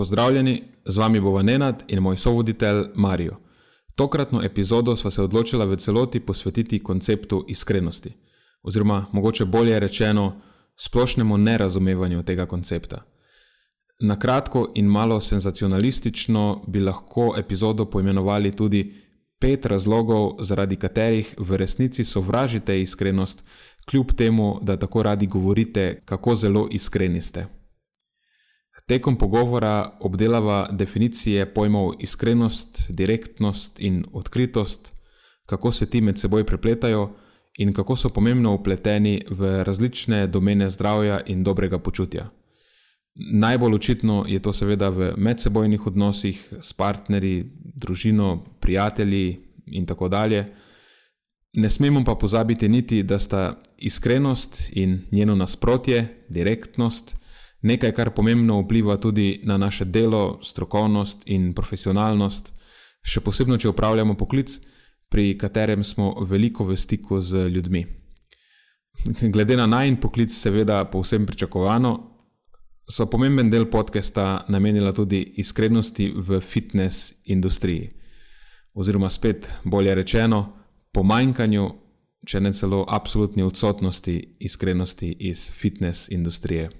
Pozdravljeni, z vami bo Nenad in moj sovoditelj Marijo. Tokratno epizodo sva se odločila v celoti posvetiti konceptu iskrenosti, oziroma mogoče bolje rečeno, splošnemu nerazumevanju tega koncepta. Na kratko in malo senzacionalistično bi lahko epizodo poimenovali tudi pet razlogov, zaradi katerih v resnici sovražite iskrenost, kljub temu, da tako radi govorite, kako zelo iskreni ste. Tekom pogovora obdelava definicije pojmov iskrenost, direktnost in odkritost, kako se ti med seboj prepletajo in kako so pomembno upleteni v različne domene zdravja in dobrega počutja. Najbolj očitno je to seveda v medsebojnih odnosih s partnerji, družino, prijatelji in tako dalje. Ne smemo pa pozabiti niti, da sta iskrenost in njeno nasprotje, direktnost, nekaj, kar pomembno vpliva tudi na naše delo, strokovnost in profesionalnost, še posebej, če upravljamo poklic, pri katerem smo veliko v stiku z ljudmi. Glede na najn poklic, seveda, povsem pričakovano, so pomemben del podcasta namenila tudi iskrenosti v fitness industriji, oziroma spet bolje rečeno, pomanjkanju, če ne celo absolutni odsotnosti iskrenosti iz fitness industrije.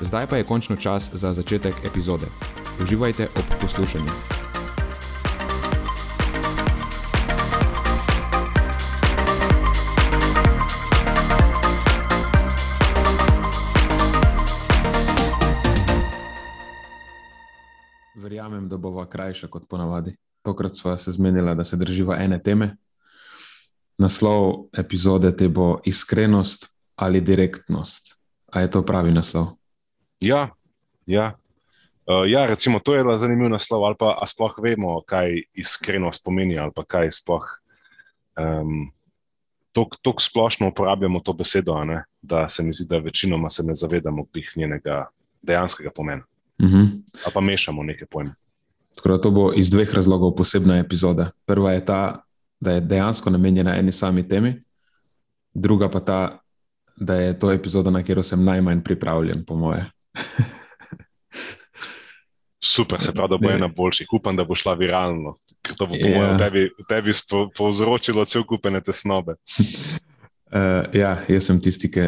Zdaj pa je končno čas za začetek epizode. Uživajte ob poslušanju. Verjamem, da bova krajša kot ponavadi. Tokrat sva se zmenila, da se drživa ene teme. Naslov epizode te bo iskrenost ali direktnost. A je to pravi naslov? Ja, ja. Uh, ja, recimo, to je zanimiv naslov, ali pa sploh vemo, kaj iskrenost pomeni, ali pa kaj sploh. Um, Tako splošno uporabljamo to besedo, ne? da se mi zdi, da večinoma se ne zavedamo njenega dejanskega pomena. Uh mhm. -huh. Ali pa mešamo neke pojme. Tako, to bo iz dveh razlogov posebna epizoda. Prva je ta, da je dejansko namenjena eni sami temi, druga pa ta, da je to epizoda, na katero sem najmanj pripravljen, po moje. Super, se pravi, da bo ena boljših. Upam, da bo šla viralno, ker to bo po mojem ja. tebi, tebi povzročilo cel kupene tesnobe. Uh, ja, jaz sem tisti, ki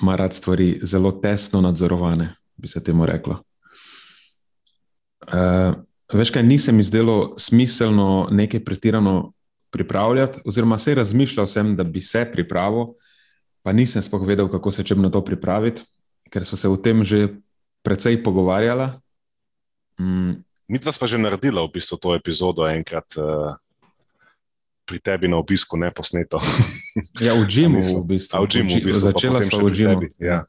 ima rad stvari zelo tesno nadzorovane, bi se temu reklo. Uh, veš kaj, nisem izdelo smiselno nekaj pretirano pripravljati, oziroma se razmišljal sem, da bi se pripravil, pa nisem sploh vedel, kako se čem na to pripraviti, ker so se o tem že precej pogovarjala. Mm. Mi dva smo že naredila v bistvu to epizodo enkrat uh, pri tebi na obisku, ne posneto. ja, v Džimu, v bistvu. A, v Džimu, v bistvu Začela smo v Džimu. Ja.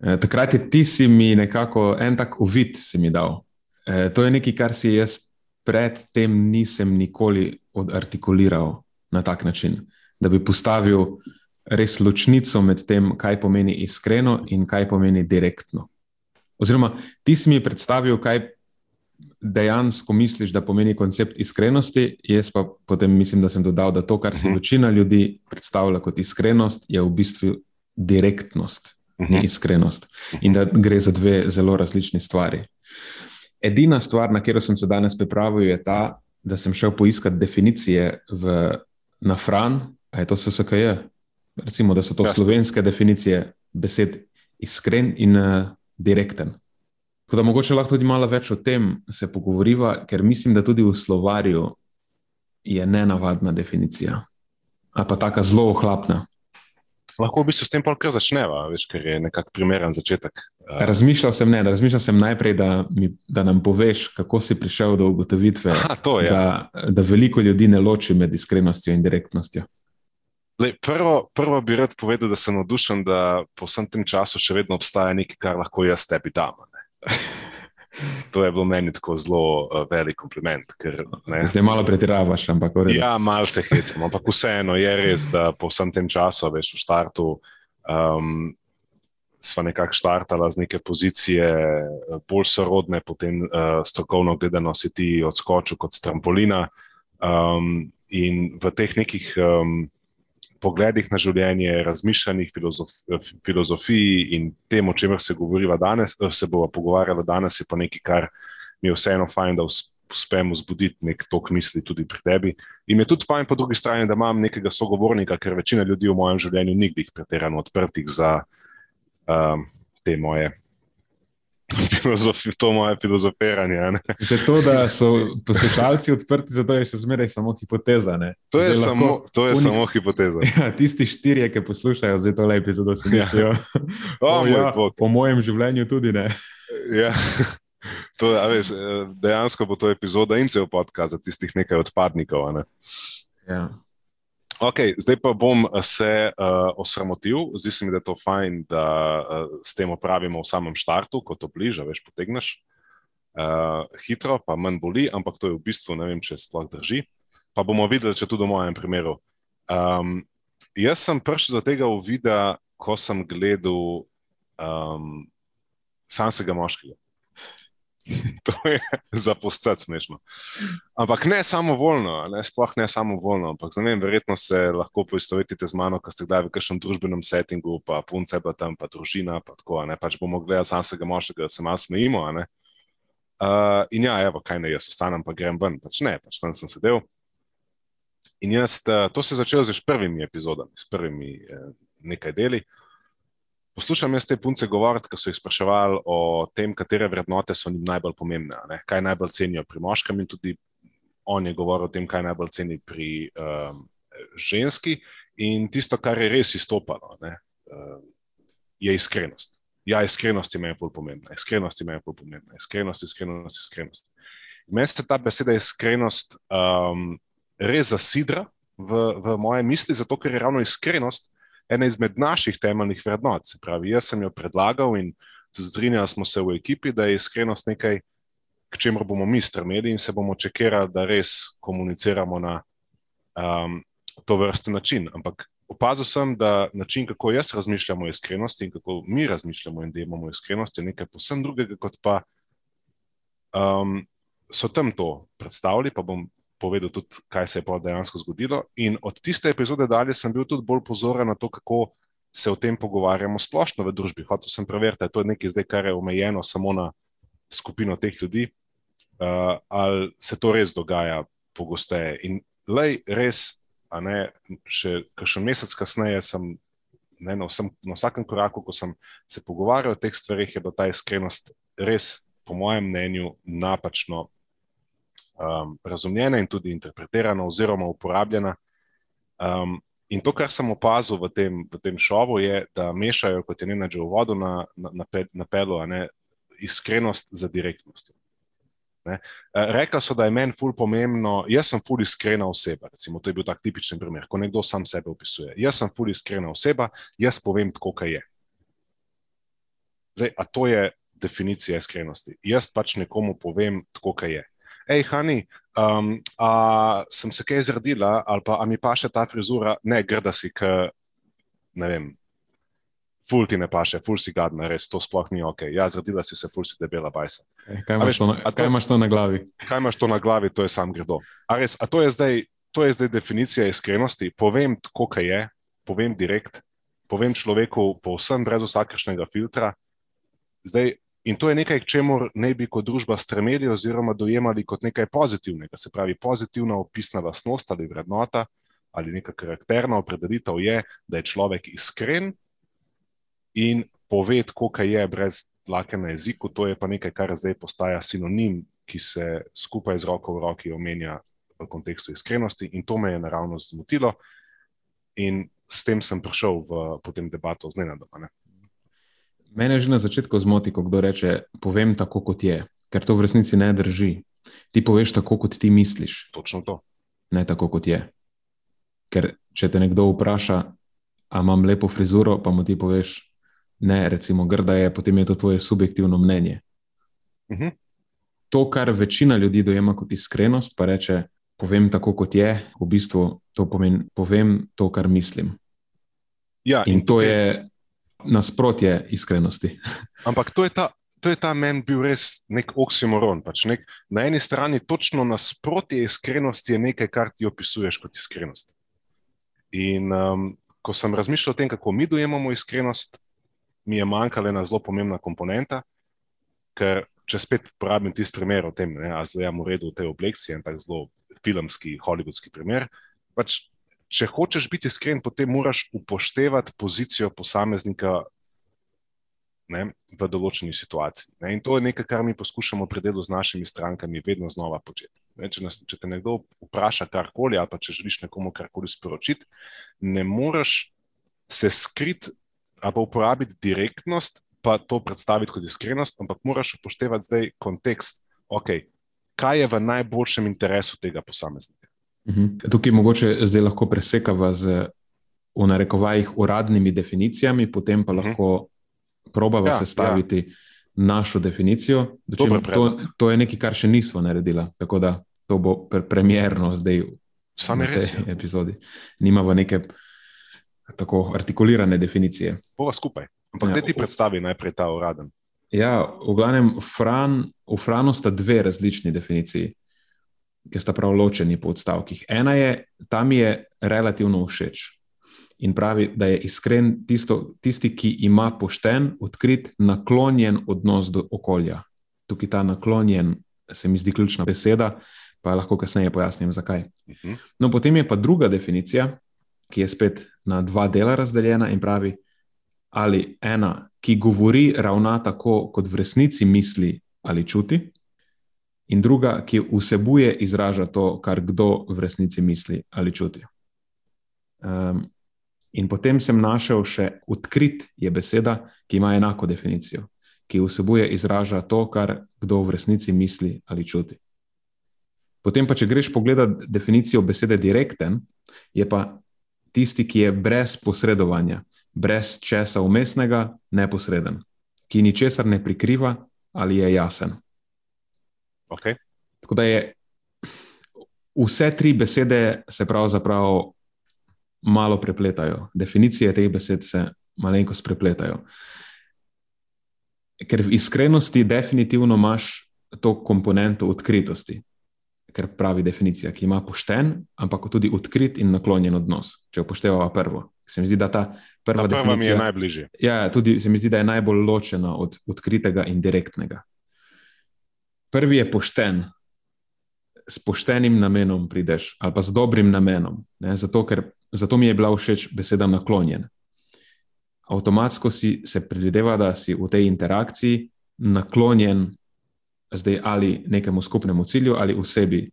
E, takrat ti si mi nekako en tak uvid mi dal. E, to je nekaj, kar si jaz predtem nisem nikoli odartikuliral na tak način, da bi postavil res ločnico med tem, kaj pomeni iskreno in kaj pomeni direktno. Oziroma, ti si mi predstavil, kaj dejansko misliš, da pomeni koncept iskrenosti, jaz pa potem mislim, da sem dodal, da to, kar si uh mhm. -huh. večina ljudi predstavlja kot iskrenost, je v bistvu direktnost, uh -huh. ni mhm. iskrenost. In da gre za dve zelo različni stvari. Edina stvar, na katero sem se danes pripravil, je ta, da sem šel poiskati definicije v, na Fran, a je to SSKJ, recimo, da so to ja. slovenske definicije besed iskren in uh, direkten. Tako da mogoče lahko tudi malo več o tem se pogovoriva, ker mislim, da tudi v slovarju je nenavadna definicija. Ali pa tako zelo ohlapna. Lahko v bistvu s tem polk začneva, veš, ker je nekako primeren začetek. Razmišljal sem, ne, razmišljal sem najprej, da, mi, da nam poveš, kako si prišel do ugotovitve, Aha, to je. da, da veliko ljudi ne loči med iskrenostjo in direktnostjo. Lej, prvo, prvo bi rad povedal, da sem navdušen, da po vsem tem času še vedno obstaja nekaj, kar lahko jaz tebi dam. To je bilo meni tako zelo uh, velik kompliment. Ker, ne, Zdaj malo pretiravaš, ampak v redu. Ja, malo se hecam, ampak vseeno je res, da po vsem tem času, veš, v startu, um, sva nekako štartala z neke pozicije, eh, bolj sorodne, potem uh, strokovno gledano si ti odskočil kot trampolina. Um, in v teh nekih um, pogledih na življenje, razmišljanjih, filozof, filozofiji in tem, o čemer se govoriva danes, eh, se bova pogovarjala danes, je pa nekaj, kar mi je vseeno fajn, da us- uspem vzbuditi nek tok misli tudi pri tebi. In je tudi fajn po drugi strani, da imam nekega sogovornika, ker večina ljudi v mojem življenju ni glih pretirano odprtih za um, te moje. Filozofi, to moje filozofiranje. Zato, da so poslušalci odprti, zato je še zmeraj samo hipoteza. Ne? To je, Zdaj samo, to je unik- samo hipoteza. Ja, tisti štirje, ki poslušajo zdaj to epizodo, si Ja. mislijo, O, "O, moj ja, bog. po mojem življenju tudi ne. Ja. To, veš, eh, dejansko bo to epizoda in cel podcast za tistih nekaj odpadnikov. Ne? Ja. Okay, zdaj pa bom eh, se uh, osramotil. Zdi se mi, da je to fajn, da uh, s tem opravimo v samem štartu, ko to bliža, veš, potegneš. Uh, hitro, pa manj boli, ampak to je v bistvu ne vem, če sploh drži. Pa bomo videli, če tudi v mojem primeru. Um, jaz sem prišel do tega uvida, ko sem gledal um, samega moškega. To je za postat smešno. Ampak ne samo voljno, ne, sploh ne samo voljno. Ampak ne vem, verjetno se lahko poistovetite z mano, ko ste kdaj v kakšnem družbenem settingu, pa punce pa tam, pa družina, pa tako. Ne, pač bomo gledali samega moškega, da se malo smejimo. Uh, in ja, evo, kaj ne, jaz ostanem, pa grem ven. Pač ne, pač tam sem sedel. In jaz, uh, to se je začelo z prvimi epizodami, s prvimi eh, nekaj deli. Poslušam jaz te punce govoriti, ko so jih spraševali o tem, katere vrednote so njim najbolj pomembne, ne? kaj najbolj cenijo pri moškem, in tudi on je govoril o tem, kaj najbolj ceni pri um, ženski. In tisto, kar je res izstopalo, ne, um, je iskrenost. Ja, iskrenost je meni bolj pomembna, iskrenost je meni bolj pomembna, iskrenost, iskrenost, iskrenost. Meni se ta beseda iskrenost um, res zasidra v, v moje misli, zato ker je ravno iskrenost ena izmed naših temeljnih vrednot. Se pravi, jaz sem jo predlagal in zstrinjali smo se v ekipi, da je iskrenost nekaj, k čemu bomo mi strmeli in se bomo čekirali, da res komuniciramo na um, to vrsten način. Ampak opazil sem, da način, kako jaz razmišljam o iskrenosti in kako mi razmišljamo in delamo o iskrenosti, je nekaj posebno drugega, kot pa um, so tam to predstavili. Pa bom povedal tudi, kaj se je pa dejansko zgodilo. In od tiste epizode dalje sem bil tudi bolj pozoren na to, kako se o tem pogovarjamo splošno v družbi. Hotel sem preveriti, ali je to nekaj zdaj, kar je omejeno samo na skupino teh ljudi, uh, ali se to res dogaja pogosteje. In lej, res, a ne, še kakšen mesec kasneje sem. Ne, na, vsem, na vsakem koraku, ko sem se pogovarjal o teh stvarih, je bila ta iskrenost res, po mojem mnenju, napačno um, razumljena in tudi interpretirana, oziroma uporabljena. Um, in to, kar sem opazil v tem, v tem šovu, je, da mešajo, kot je Nina že v vodu na, na, na, pe, na pelu, ne iskrenost za direktnost. Ne. Eh, Rekla so, da je meni ful pomembno, jaz sem ful iskrena oseba. Recimo, to je bil tak tipičen primer, ko nekdo sam sebe opisuje. Jaz sem ful iskrena oseba, jaz povem tako, kaj je. Zdaj, a to je definicija iskrenosti? Jaz pač nekomu povem tako, kaj je. Hej, Hani, um, a sem se kaj zredila, ali pa mi paše ta frizura, ne grda si, k, ne vem, ful ti ne paše, ful si gadna, res to sploh ni ok. Ja, zredila si se, ful si debela bajsa. Kaj imaš, veš, to, na, to- kaj imaš to na glavi? Kaj imaš to na glavi, to je sam gredo. A, res, a to, je zdaj, to je zdaj definicija iskrenosti. Povem tako, kaj je, povem direkt, povem človeku povsem brez vsakršnega filtra. Zdaj, in to je nekaj, k čemu ne bi kot družba stremeli oziroma dojemali kot nekaj pozitivnega. Se pravi, pozitivna opisna lastnost ali vrednota ali neka karakterna opredelitev je, da je človek iskren in pove kaj je, brez dlake na jeziku, to je pa nekaj, kar zdaj postaja sinonim, ki se skupaj z roko v roki omenja v kontekstu iskrenosti, in to me je naravno zmotilo. In s tem sem prišel v potem debato z Nenadom. Mene že na začetku zmoti, ko kdo reče: Povem tako, kot je, ker to v resnici ne drži. Ti poveš tako, kot ti misliš. Točno to. Ne tako, kot je. Ker če te nekdo vpraša, ali imam lepo frizuro, pa mu ti poveš, ne, recimo, grda je, potem je to tvoje subjektivno mnenje. Uh -huh. To, kar večina ljudi dojema kot iskrenost, pa reče: Povem tako, kot je, v bistvu to pomeni, povem to, kar mislim. Ja, in, in to je nasprotje iskrenosti. Ampak to je ta. To je ta meni bil res nek oksimoron. Pač nek, na eni strani točno nasprotje iskrenosti je nekaj, kar ti opisuješ kot iskrenost. In um, ko sem razmišljal o tem, kako mi dojemamo iskrenost, mi je manjkala ena zelo pomembna komponenta. Ker, če spet uporabim tisti primer o tem, da zdaj imamo v redu v tej obleki, en tak zelo filmski, hollywoodski primer. Pač, če hočeš biti iskren, potem moraš upoštevati pozicijo posameznika ne, v določeni situaciji. Ne. In to je nekaj, kar mi poskušamo pri delu z našimi strankami vedno znova početi. Ne, če, nas, če te nekdo vpraša karkoli, ali pa če želiš nekomu karkoli sporočiti, ne moreš se skriti ali uporabiti direktnost, pa to predstaviti kot iskrenost, ampak moraš upoštevati zdaj kontekst, okay, kaj je v najboljšem interesu tega posameznika. Mhm. Tukaj mogoče zdaj lahko presekava z v narekovajih uradnimi definicijami, potem pa mhm. lahko probava ja, sestaviti ja. našo definicijo. Čim, to, to je nekaj, kar še nismo naredili. Tako da to bo pre premjerno zdaj v tej ja. epizodi. Nimamo neke tako artikulirane definicije. Pova skupaj. Ampak ja, ti predstavi najprej ta uraden. Ja, v glavnem, Fran, v Franu sta dve različni definiciji, ki sta prav ločeni po odstavkih. Ena je, tam je relativno všeč in pravi, da je iskren tisto, tisti, ki ima pošten, odkrit, naklonjen odnos do okolja. Tukaj ta naklonjen se mi zdi ključna beseda, pa lahko kasneje pojasnim, zakaj. Mhm. No, potem je pa druga definicija, ki je spet na dva dela razdeljena in pravi, ali ena, ki govori, ravna tako, kot v resnici misli ali čuti, in druga, ki vsebuje, izraža to, kar kdo v resnici misli ali čuti. Um, In potem sem našel še odkrit, je beseda, ki ima enako definicijo, ki vsebuje, izraža to, kar kdo v resnici misli ali čuti. Potem pa, če greš pogledat definicijo besede direkten, je pa tisti, ki je brez posredovanja, brez česa umestnega, neposreden, ki ničesar ne prikriva ali je jasen. Okay. Tako da je vse tri besede se pravzaprav malo prepletajo. Definicije teh besed se malenkost prepletajo. Ker v iskrenosti definitivno imaš to komponento odkritosti, ker pravi definicija, ki ima pošten, ampak tudi odkrit in naklonjen odnos, če upoštevamo prvo. Se mi zdi, da ta prva, ta prva mi je najbližje. Ja, tudi se mi zdi, da je najbolj ločena od odkritega in direktnega. Prvi je pošten, s poštenim namenom prideš, ali pa z dobrim namenom. Ne, zato, ker Zato mi je bila všeč beseda naklonjen. Avtomatsko si se predvideva, da si v tej interakciji naklonjen zdaj ali nekemu skupnemu cilju ali osebi,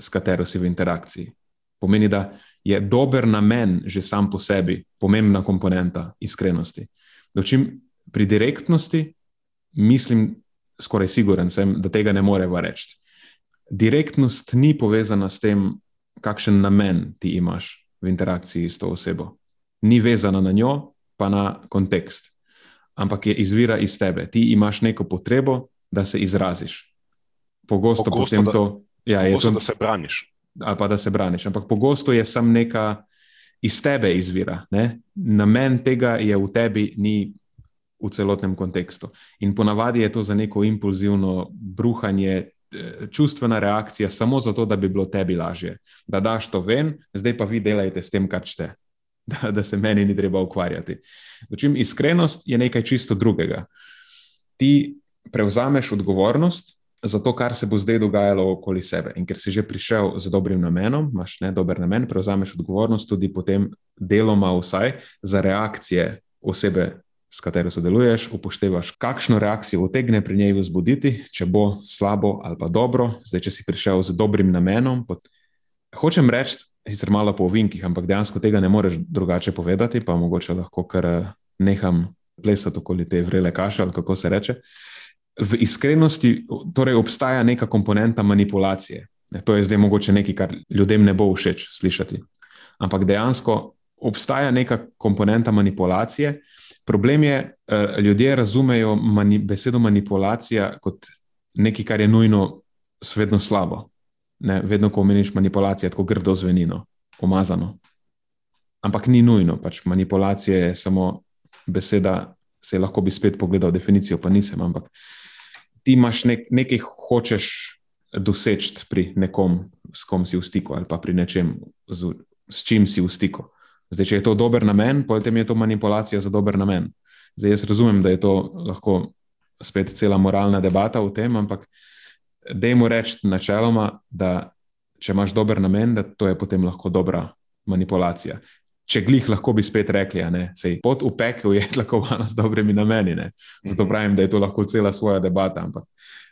s katero si v interakciji. Pomeni, da je dober namen že sam po sebi pomembna komponenta iskrenosti. Dočim pri direktnosti mislim, skoraj siguren sem, da tega ne moreva reči. Direktnost ni povezana s tem, kakšen namen ti imaš v interakciji s to osebo. Ni vezana na njo, pa na kontekst, ampak je izvira iz tebe. Ti imaš neko potrebo, da se izraziš. Pogosto, pogosto potem da, to. Ja, pogosto, to, da se braniš. Ali pa da se braniš. Ampak pogosto je samo neka iz tebe izvira. Ne? Namen tega je v tebi, ni v celotnem kontekstu. In ponavadi je to za neko impulzivno bruhanje čustvena reakcija samo zato, da bi bilo tebi lažje. Da daš to ven, zdaj pa vi delajte s tem, kar ste, da, da se meni ni treba ukvarjati. Dočim iskrenost je nekaj čisto drugega. Ti prevzameš odgovornost za to, kar se bo zdaj dogajalo okoli sebe. In ker si že prišel z dobrim namenom, imaš ne dober namen, prevzameš odgovornost tudi potem deloma vsaj za reakcije osebe, s katero sodeluješ, upoštevaš, kakšno reakcijo utegne pri njej vzbuditi, če bo slabo ali pa dobro. Zdaj, če si prišel z dobrim namenom. Pot... Hočem reči, sicer malo po ovinkih, ampak dejansko tega ne moreš drugače povedati, pa mogoče lahko kar eh, neham plesati okoli te vrele kaše ali kako se reče. V iskrenosti torej obstaja neka komponenta manipulacije. To je zdaj mogoče nekaj, kar ljudem ne bo všeč slišati. Ampak dejansko obstaja neka komponenta manipulacije. Problem je, eh, ljudje razumejo mani, besedo manipulacija kot nekaj, kar je nujno, vedno slabo. Ne, vedno, ko omeniš manipulacijo, tako grdo zvenino, umazano. Ampak ni nujno, pač manipulacija je samo beseda. Se lahko bi spet pogledal definicijo, pa nisem. Ampak ti imaš nek, nekaj, hočeš doseči pri nekom, s kom si v stiku, ali pa pri nečem, z, s čim si v stiku. Zdaj, če je to dober namen, potem je to manipulacija za dober namen. Zdaj, jaz razumem, da je to lahko spet cela moralna debata v tem, ampak dajmo reči načeloma, da če imaš dober namen, da to je potem lahko dobra manipulacija. Če glih, lahko bi spet rekli, da je pot v pekel je lahko vana s dobrimi nameni. Ne? Zato mhm. pravim, da je to lahko cela svoja debata. Ampak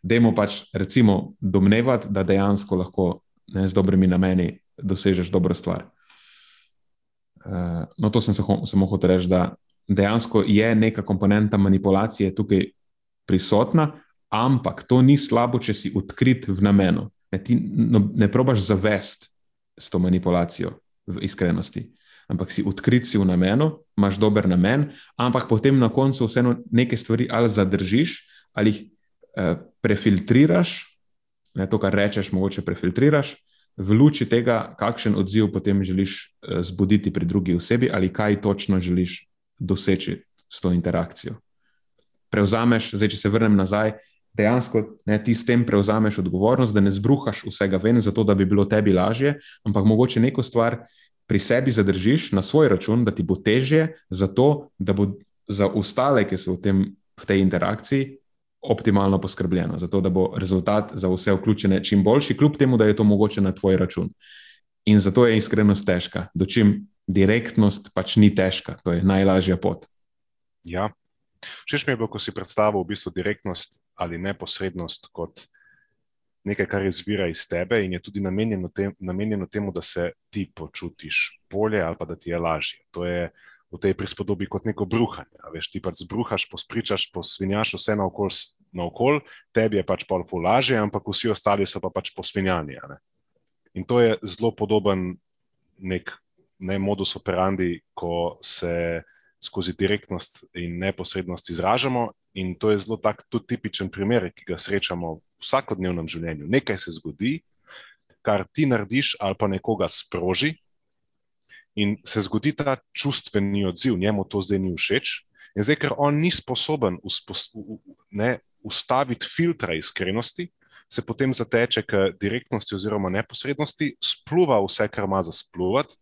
dajmo pač recimo domnevati, da dejansko lahko ne, z dobrimi nameni dosežeš dobro stvar. No, to sem se ho samo hotel reči, da dejansko je neka komponenta manipulacije tukaj prisotna, ampak to ni slabo, če si odkrit v namenu. Ne, ti no, ne probaš zavest s to manipulacijo v iskrenosti, ampak si odkrit si v namenu, imaš dober namen, ampak potem na koncu vseeno neke stvari ali zadržiš ali jih uh, prefiltriraš, ne, to, kar rečeš, mogoče prefiltriraš v luči tega, kakšen odziv potem želiš eh, zbuditi pri drugi osebi, ali kaj točno želiš doseči s to interakcijo. Prevzameš, zdaj, če se vrnem nazaj, dejansko ne, ti s tem prevzameš odgovornost, da ne zbruhaš vsega ven, zato da bi bilo tebi lažje, ampak mogoče neko stvar pri sebi zadržiš na svoj račun, da ti bo težje, zato da bo za ostale, ki so v, tem, v tej interakciji, optimalno poskrbljeno, zato da bo rezultat za vse vključene čim boljši, kljub temu, da je to mogoče na tvoj račun. In zato je iskrenost težka, dočim direktnost pač ni težka, to je najlažja pot. Ja. Všeč mi je bilo, ko si predstavil v bistvu direktnost ali neposrednost kot nekaj, kar izvira iz tebe in je tudi namenjeno, tem, namenjeno temu, da se ti počutiš bolje ali pa da ti je lažje. To je v tej prispodobi kot neko bruhanje. Veš, ti pač zbruhaš, pospričaš, posvinjaš vse naokol, naokol, tebi je pač pol fulaže, ampak vsi ostali so pa pač posvinjani. In to je zelo podoben nek ne modus operandi, ko se skozi direktnost in neposrednost izražamo. In to je zelo tak tudi tipičen primer, ki ga srečamo v vsakodnevnem življenju. Nekaj se zgodi, kar ti narediš ali pa nekoga sproži, in se zgodi ta čustveni odziv, njemu to zdaj ni všeč. In zdaj, ker on ni sposoben ne, ustaviti filtra iskrenosti, se potem zateče k direktnosti oziroma neposrednosti, spluva vse, kar ima za spluvati.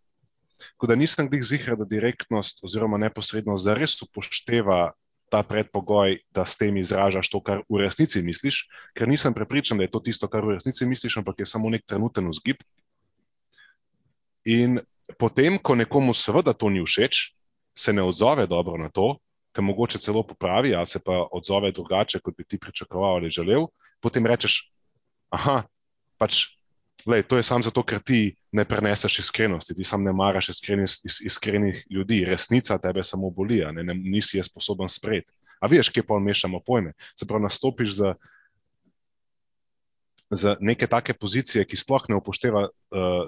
Tako da nisem glih zihar, da direktnost oziroma neposrednost zares upošteva ta predpogoj, da s tem izražaš to, kar v resnici misliš, ker nisem prepričan, da je to tisto, kar v resnici misliš, ampak je samo nek trenuten vzgib. In potem, ko nekomu seveda to ni všeč, se ne odzove dobro na to, te mogoče celo popravi, ali se pa odzove drugače, kot bi ti pričakoval ali želel, potem rečeš, aha, pač, lej, to je samo zato, ker ti ne preneseš iskrenosti, ti sam ne maraš iskrenih, iskrenih ljudi, resnica tebe samo boli, ne, ne, nisi je sposoben sprejeti. A veš, kje pa mešamo pojme? Se pravi, nastopiš za za neke take pozicije, ki sploh ne upošteva uh,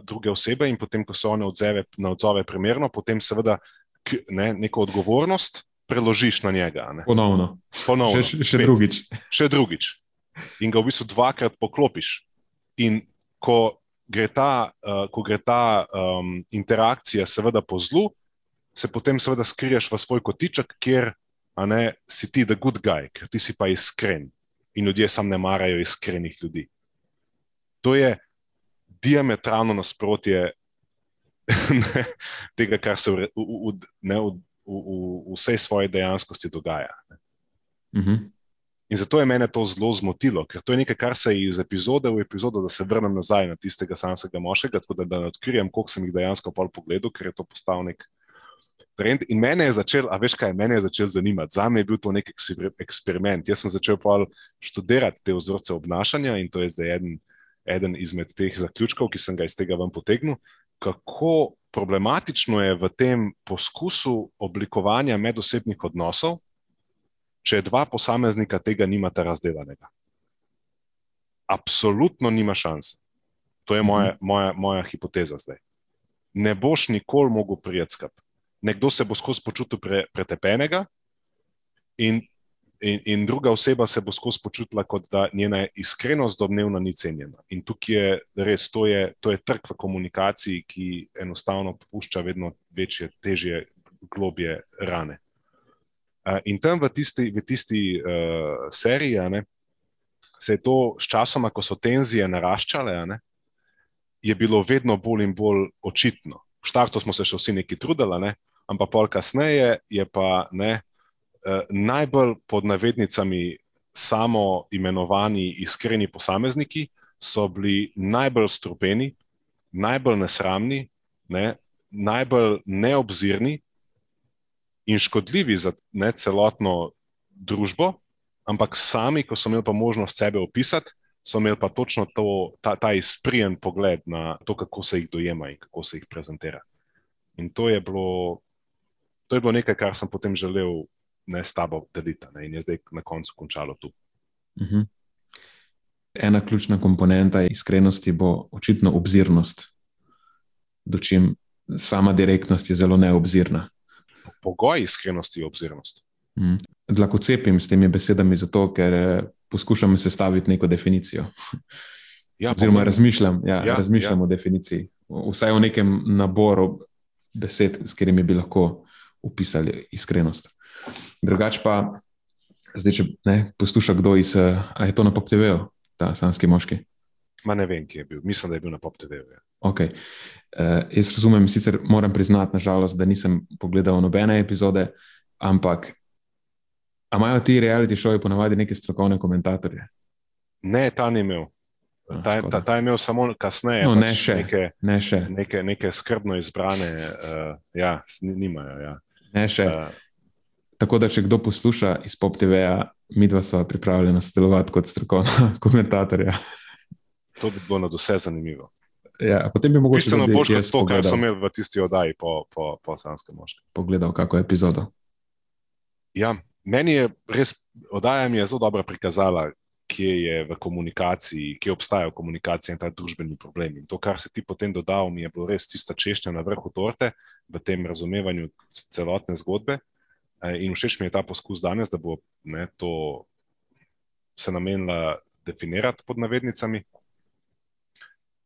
druge osebe, in potem, ko se one odzove, na odzove primerno, potem seveda k, ne, neko odgovornost preložiš na njega. Ne. Ponovno. Ponovno. Še, še drugič. Še drugič. In ga v bistvu dvakrat poklopiš. In ko gre ta, uh, ko gre ta um, interakcija, seveda po zlu, se potem seveda skriješ v svoj kotiček, kjer ne, si ti the good guy, ker ti si pa iskren. In ljudje sam ne marajo iskrenih ljudi to je diametralno nasprotje tega, kar se v, v, ne, v, v, v vsej svoji dejanskosti dogaja. Uh mhm. -huh. In zato je mene to zelo zmotilo, ker to je nekaj, kar se iz epizode v epizodo, da se vrnem nazaj na tistega samega moškega, tako da, da ne odkrijem, koliko sem jih dejansko pol pogledal, ker je to postal nek trend. In mene je začel, a veš kaj, mene je začel zanimati. Za me je bil to nek eksperiment. Jaz sem začel pa študirati te vzorce obnašanja in to je zdaj eden, eden izmed teh zaključkov, ki sem ga iz tega ven potegnil. Kako problematično je v tem poskusu oblikovanja medosebnih odnosov, če dva posameznika tega nimata razdeljenega. Absolutno nima šanse. To je moja, moja, moja hipoteza zdaj. Ne boš nikoli mogel prijeti skupaj. Nekdo se bo skozi počutil pre, pretepenega, in, in, in druga oseba se bo skozi počutila, kot da njena iskrenost domnevno ni cenjena. In tukaj je res, to je, to je trg v komunikaciji, ki enostavno pušča vedno večje, težje, globje rane. In tam v tisti, v tisti uh, seriji ne, se je to s časoma, ko so tenzije naraščale, ne, je bilo vedno bolj in bolj očitno. V štartu smo se še vsi neki trudili, ne, ampak pol kasneje je pa ne, uh, najbolj pod navednicami samo imenovani iskreni posamezniki, so bili najbolj strupeni, najbolj nesramni, ne, najbolj neobzirni in škodljivi za ne, celotno družbo, ampak sami, ko so imeli pa možnost sebe opisati, so imeli pa točno to, ta, ta izprijen pogled na to, kako se jih dojema in kako se jih prezentira. In to je bilo, to je bilo nekaj, kar sem potem želel ne s tabo deliti, ne, in je zdaj na koncu končalo tu. Uh mhm. -huh. Ena ključna komponenta iskrenosti bo očitno obzirnost, dočim sama direktnost je zelo neobzirna pogoj iskrenosti in obzirnosti. Mm. Lahko cepim s temi besedami, zato ker eh, poskušam sestaviti neko definicijo. Ja, Oziroma, razmišljam, ja, ja, razmišljam ja. o definiciji, vsaj o nekem naboru besed, s katerimi bi lahko opisali iskrenost. Drugač pa, zdaj, če ne, posluša kdo iz, eh, ali je to na PopTV-u, ta slanski moški. Ma ne vem, kje je bil, mislim, da je bil na PopTV-u. Ja. Okay. Uh, jaz razumem, sicer moram priznati, nažalost, da nisem pogledal nobene epizode, ampak imajo ti reality šoji ponavadi neke strokovne komentatorje? Ne, ta ni imel. Ah, ta, ta, ta je imel samo kasneje. No, pač ne, še, neke, ne še. Neke, neke skrbno izbrane, uh, ja, nimajo. Ja. Ne še. Uh, Tako da, če kdo posluša iz PopTV-ja, mi dva smo pripravljeni sodelovati kot strokovna komentatorja. To bi bilo na vse zanimivo. Ja, potem bi mogoče tudi bolj kot to, kar sem imel v tisti oddaji po, po, po Sanskem moškem. Pogledal, kako epizodo. Ja, meni je res, oddaja mi je zelo dobro prikazala, kje je v komunikaciji, kje obstajajo komunikacije in ta družbeni problem. In to, kar si ti potem dodal, mi je bilo res tista češnja na vrhu torte v tem razumevanju celotne zgodbe. Eh, in všeč mi je ta poskus danes, da bo ne, to se namenila definirati pod navednicami.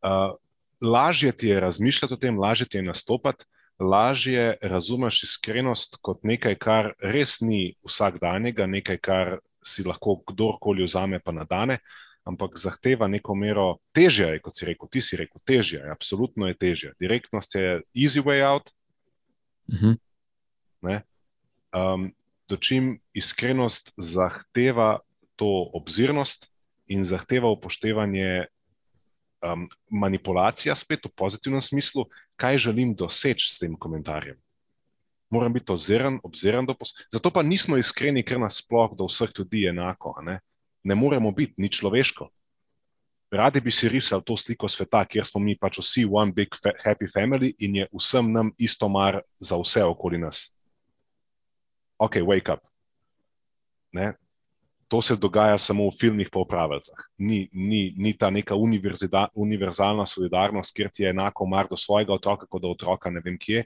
Uh, lažje ti je razmišljati o tem, lažje ti je nastopati, lažje razumeš iskrenost kot nekaj, kar res ni vsakdanjega, nekaj, kar si lahko kdorkoli vzame pa nadane, ampak zahteva neko mero težje, je, kot si rekel, ti si rekel, težje, je, absolutno je težje. Direktnost je easy way out. Uh mhm. -huh. um, Dočim iskrenost zahteva to obzirnost in zahteva upoštevanje um, manipulacija, spet v pozitivnem smislu, kaj želim doseči s tem komentarjem. Moram biti oziren, obziren do posebej. Zato pa nismo iskreni, ker nas sploh do vseh ljudi enako. Ne? ne moremo biti ni človeško. Radi bi si risali to sliko sveta, kjer smo mi pač vsi one big happy family in je vsem nam isto mar za vse okoli nas. Ok, wake up. Ne? to se dogaja samo v filmih, pa v pravilcah. Ni, ni, ni ta neka univerzalna solidarnost, kjer ti je enako mar do svojega otroka, kot do otroka, ne vem kje.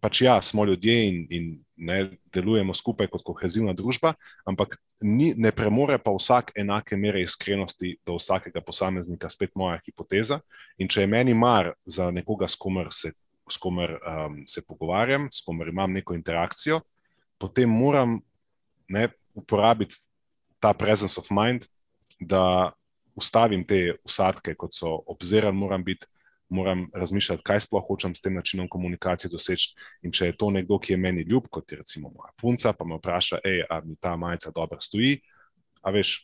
Pač ja, smo ljudje in, in ne delujemo skupaj kot kohezivna družba, ampak ni, ne premore pa vsak enake mere iskrenosti do vsakega posameznika, spet moja hipoteza. In če je meni mar za nekoga, s komer se, s komer, um, se pogovarjam, s komer imam neko interakcijo, potem moram ne, uporabiti ta presence of mind, da ustavim te usadke, kot so obziran, moram biti. Moram razmišljati, kaj sploh hočem s tem načinom komunikacije doseči. In če je to nekdo, ki je meni ljub, kot je recimo moja punca, pa me vpraša, ali mi ta majica dobro stoji. A veš,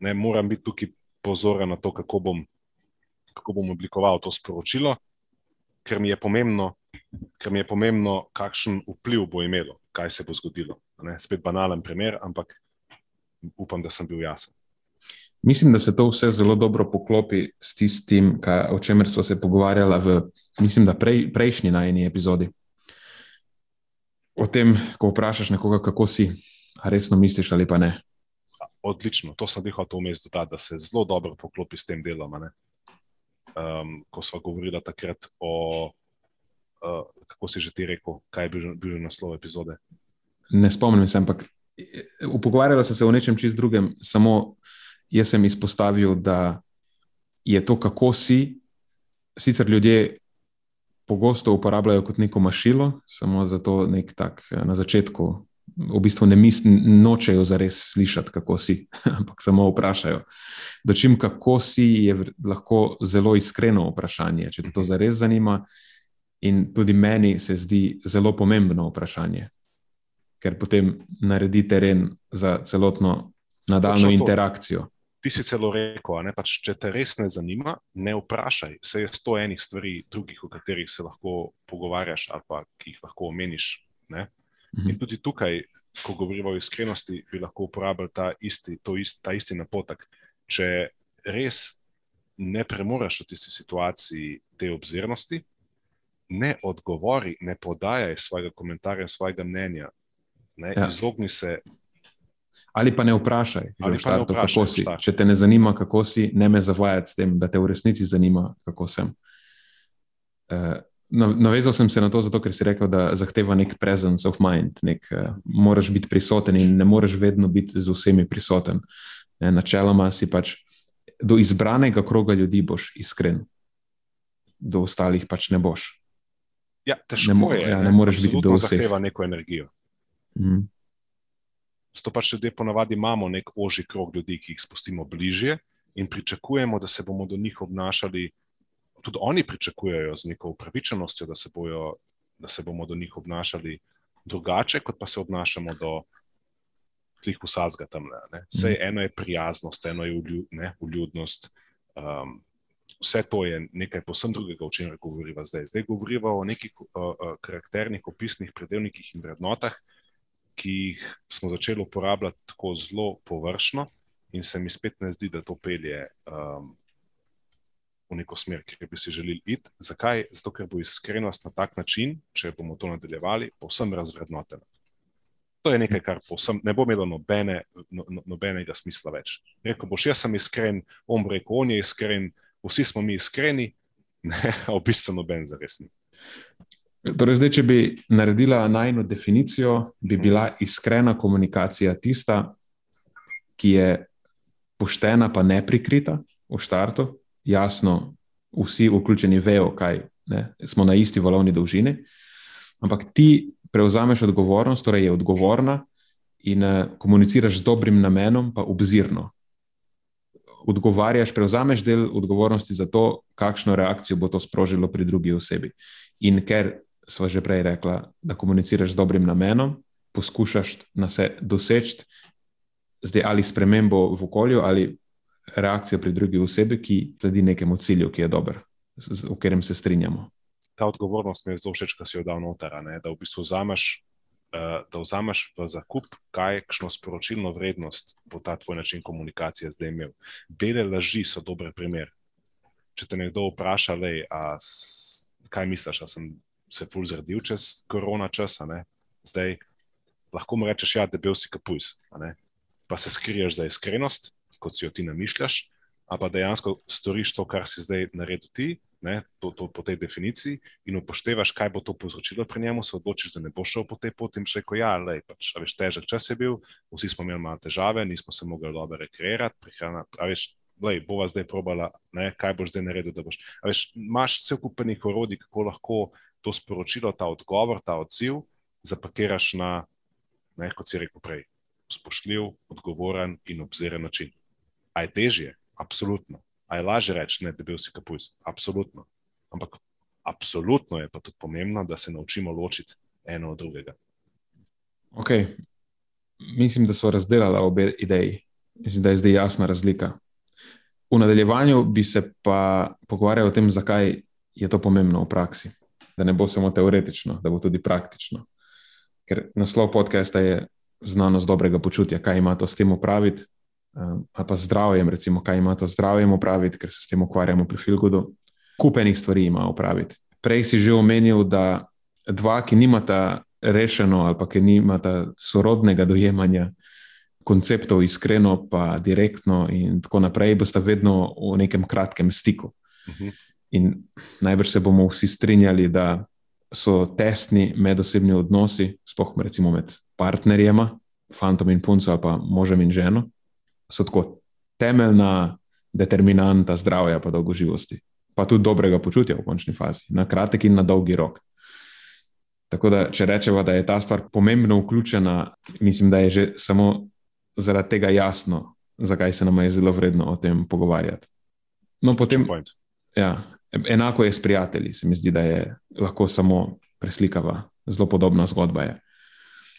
ne moram biti tukaj pozoren na to, kako bom, kako bom oblikoval to sporočilo, ker mi je pomembno, ker mi je pomembno, kakšen vpliv bo imelo, kaj se bo zgodilo. Ne? Spet banalen primer, ampak upam, da sem bil jasen. Mislim, da se to vse zelo dobro poklopi s tistim, kaj, o čemer smo se pogovarjali v, mislim, prej, prejšnji najni epizodi. O tem, ko vprašaš nekoga, kako si, resno misliš ali pa ne. Odlično, to sem dihal to vmes dodati, da se zelo dobro poklopi s tem delom. Um, ko smo govorili takrat o, uh, kako si že ti rekel, kaj je bil, bil naslov epizode. Ne spomnim se, ampak Pogovarjala sem se o nečem čist drugem, samo jaz sem izpostavil, da je to, kako si. Sicer ljudje pogosto uporabljajo kot neko mašilo, samo zato nek tak na začetku. V bistvu ne mislijo, nočejo zares slišati, kako si, ampak samo vprašajo. Dočim, kako si, je lahko zelo iskreno vprašanje, če te to zares zanima. In tudi meni se zdi zelo pomembno vprašanje ker potem naredi teren za celotno nadaljno interakcijo. Ti si celo rekel, da pač, če te res ne zanima, ne vprašaj. Se je sto enih stvari, drugih, o katerih se lahko pogovarjaš, ali pa ki jih lahko omeniš. Ne? In mhm. tudi tukaj, ko govorimo o iskrenosti, bi lahko uporabljali ta isti, isti, ta isti napotek. Če res ne premoreš v tisti situaciji te obzirnosti, ne odgovori, ne podajaj svojega komentarja, svojega mnenja, ja. izogni se. Ali pa ne vprašaj, ali pa ne vprašaj, kako si. Če te ne zanima, kako si, ne me zavajati s tem, da te v resnici zanima, kako sem. Uh, navezal sem se na to, zato, ker si rekel, da zahteva nek presence of mind. Nek, uh, moraš biti prisoten in ne moreš vedno biti z vsemi prisoten. Ne, načeloma si pač do izbranega kroga ljudi boš iskren, do ostalih pač ne boš. Ja, težko ne, je. Ja, ne, ne moreš biti do vseh. Zahteva neko energijo. Mm. Zato pač ljudje ponavadi imamo nek oži krog ljudi, ki jih spustimo bližje in pričakujemo, da se bomo do njih obnašali. Tudi oni pričakujejo z neko upravičenostjo, da se, bojo, da se bomo do njih obnašali drugače, kot pa se obnašamo do teh posazga tam. Vse mm. eno je prijaznost, eno je uljudnost. Um, vse to je nekaj posebno drugega, o čemer govorimo zdaj. Zdaj govorimo o nekih uh, uh, karakternih, opisnih predelnikih in vrednotah, ki jih smo začeli uporabljati tako zelo površno, in se mi spet ne zdi, da to pelje um, v neko smer, ki bi si želeli iti. Zakaj? Zato, ker bo iskrenost na tak način, če bomo to nadaljevali, povsem razvrednotena. To je nekaj, kar povsem, ne bo imelo nobene, no, no nobenega smisla več. Rekel boš, jaz sem iskren, on bo rekel, on je iskren, vsi smo mi iskreni, ne, v bistvu noben zaresni. Torej, zdaj, če bi naredila najno definicijo, bi bila iskrena komunikacija tista, ki je poštena, pa ne prikrita v štartu. Jasno, vsi vključeni vejo, kaj ne, smo na isti valovni dolžini, ampak ti prevzameš odgovornost, torej je odgovorna in uh, komuniciraš z dobrim namenom, pa obzirno. Odgovarjaš, prevzameš del odgovornosti za to, kakšno reakcijo bo to sprožilo pri drugi osebi. In ker sva že prej rekla, da komuniciraš z dobrim namenom, poskušaš na se doseči, zdaj ali spremembo v okolju ali reakcijo pri drugi osebi, ki sledi nekemu cilju, ki je dober, v katerem se strinjamo. Ta odgovornost mi je zelo všeč, da si jo dal noter, da v bistvu vzameš. Eh, da vzameš v zakup, kakšno sporočilno vrednost bo ta tvoj način komunikacije zdaj imel. Bele laži so dober primer. Če te nekdo vpraša, lej, a, kaj misliš, da sem se ful zredil čez korona čas, zdaj lahko mu rečeš, ja, debel si kapujs, pa se skriješ za iskrenost, kot si jo ti namišljaš, ampak dejansko storiš to, kar si zdaj naredil ti, ne, to, to, po tej definiciji, in upoštevaš, kaj bo to povzročilo pri njemu, se odločiš, da ne boš šel po tej poti in rekel, ja, lej, pač, veš, težek čas je bil, vsi smo imeli malo težave, nismo se mogli dobro rekreirati, prihraniti. Lej, bova zdaj probala, ne, kaj boš zdaj naredil. Boš, veš, imaš vse kupenih orodij, kako lahko to sporočilo, ta odgovor, ta odziv zapakiraš na, ne, kot si rekel prej, spoštljiv, odgovoren in obziren način. A je težje? Absolutno. A je lažje reči, ne, da bi vsi kapujs? Absolutno. Ampak absolutno je pa tudi pomembno, da se naučimo ločiti eno od drugega. Ok. Mislim, da so razdelili obe ideji. Mislim, da je zdaj jasna razlika. V nadaljevanju bi se pa pogovarjal o tem, zakaj je to pomembno v praksi. Da ne bo samo teoretično, da bo tudi praktično. Ker naslov podcasta je znanost dobrega počutja, kaj ima to s tem upraviti, um, ali pa zdravjem, recimo, kaj ima to zdravjem upraviti, ker se s tem ukvarjamo pri Filgudu. Kupenih stvari ima upraviti. Prej si že omenil, da dva, ki nimata rešeno ali pa ki nimata sorodnega dojemanja konceptov, iskreno, pa direktno, in tako naprej, bosta vedno v nekem kratkem stiku. Uh mhm. -huh. In najbrž se bomo vsi strinjali, da so tesni medosebni odnosi, sploh recimo med partnerjema, fantom in punco ali pa možem in ženo, so tako temeljna determinanta zdravja in dolgoživosti, pa tudi dobrega počutja v končni fazi, na kratek in na dolgi rok. Tako da, če rečemo, da je ta stvar pomembno vključena, mislim, da je že samo zaradi tega jasno, zakaj se nam je zelo vredno o tem pogovarjati. No, potem, ja, enako je s prijatelji, se mi zdi, da je lahko samo preslikava, zelo podobna zgodba. Je.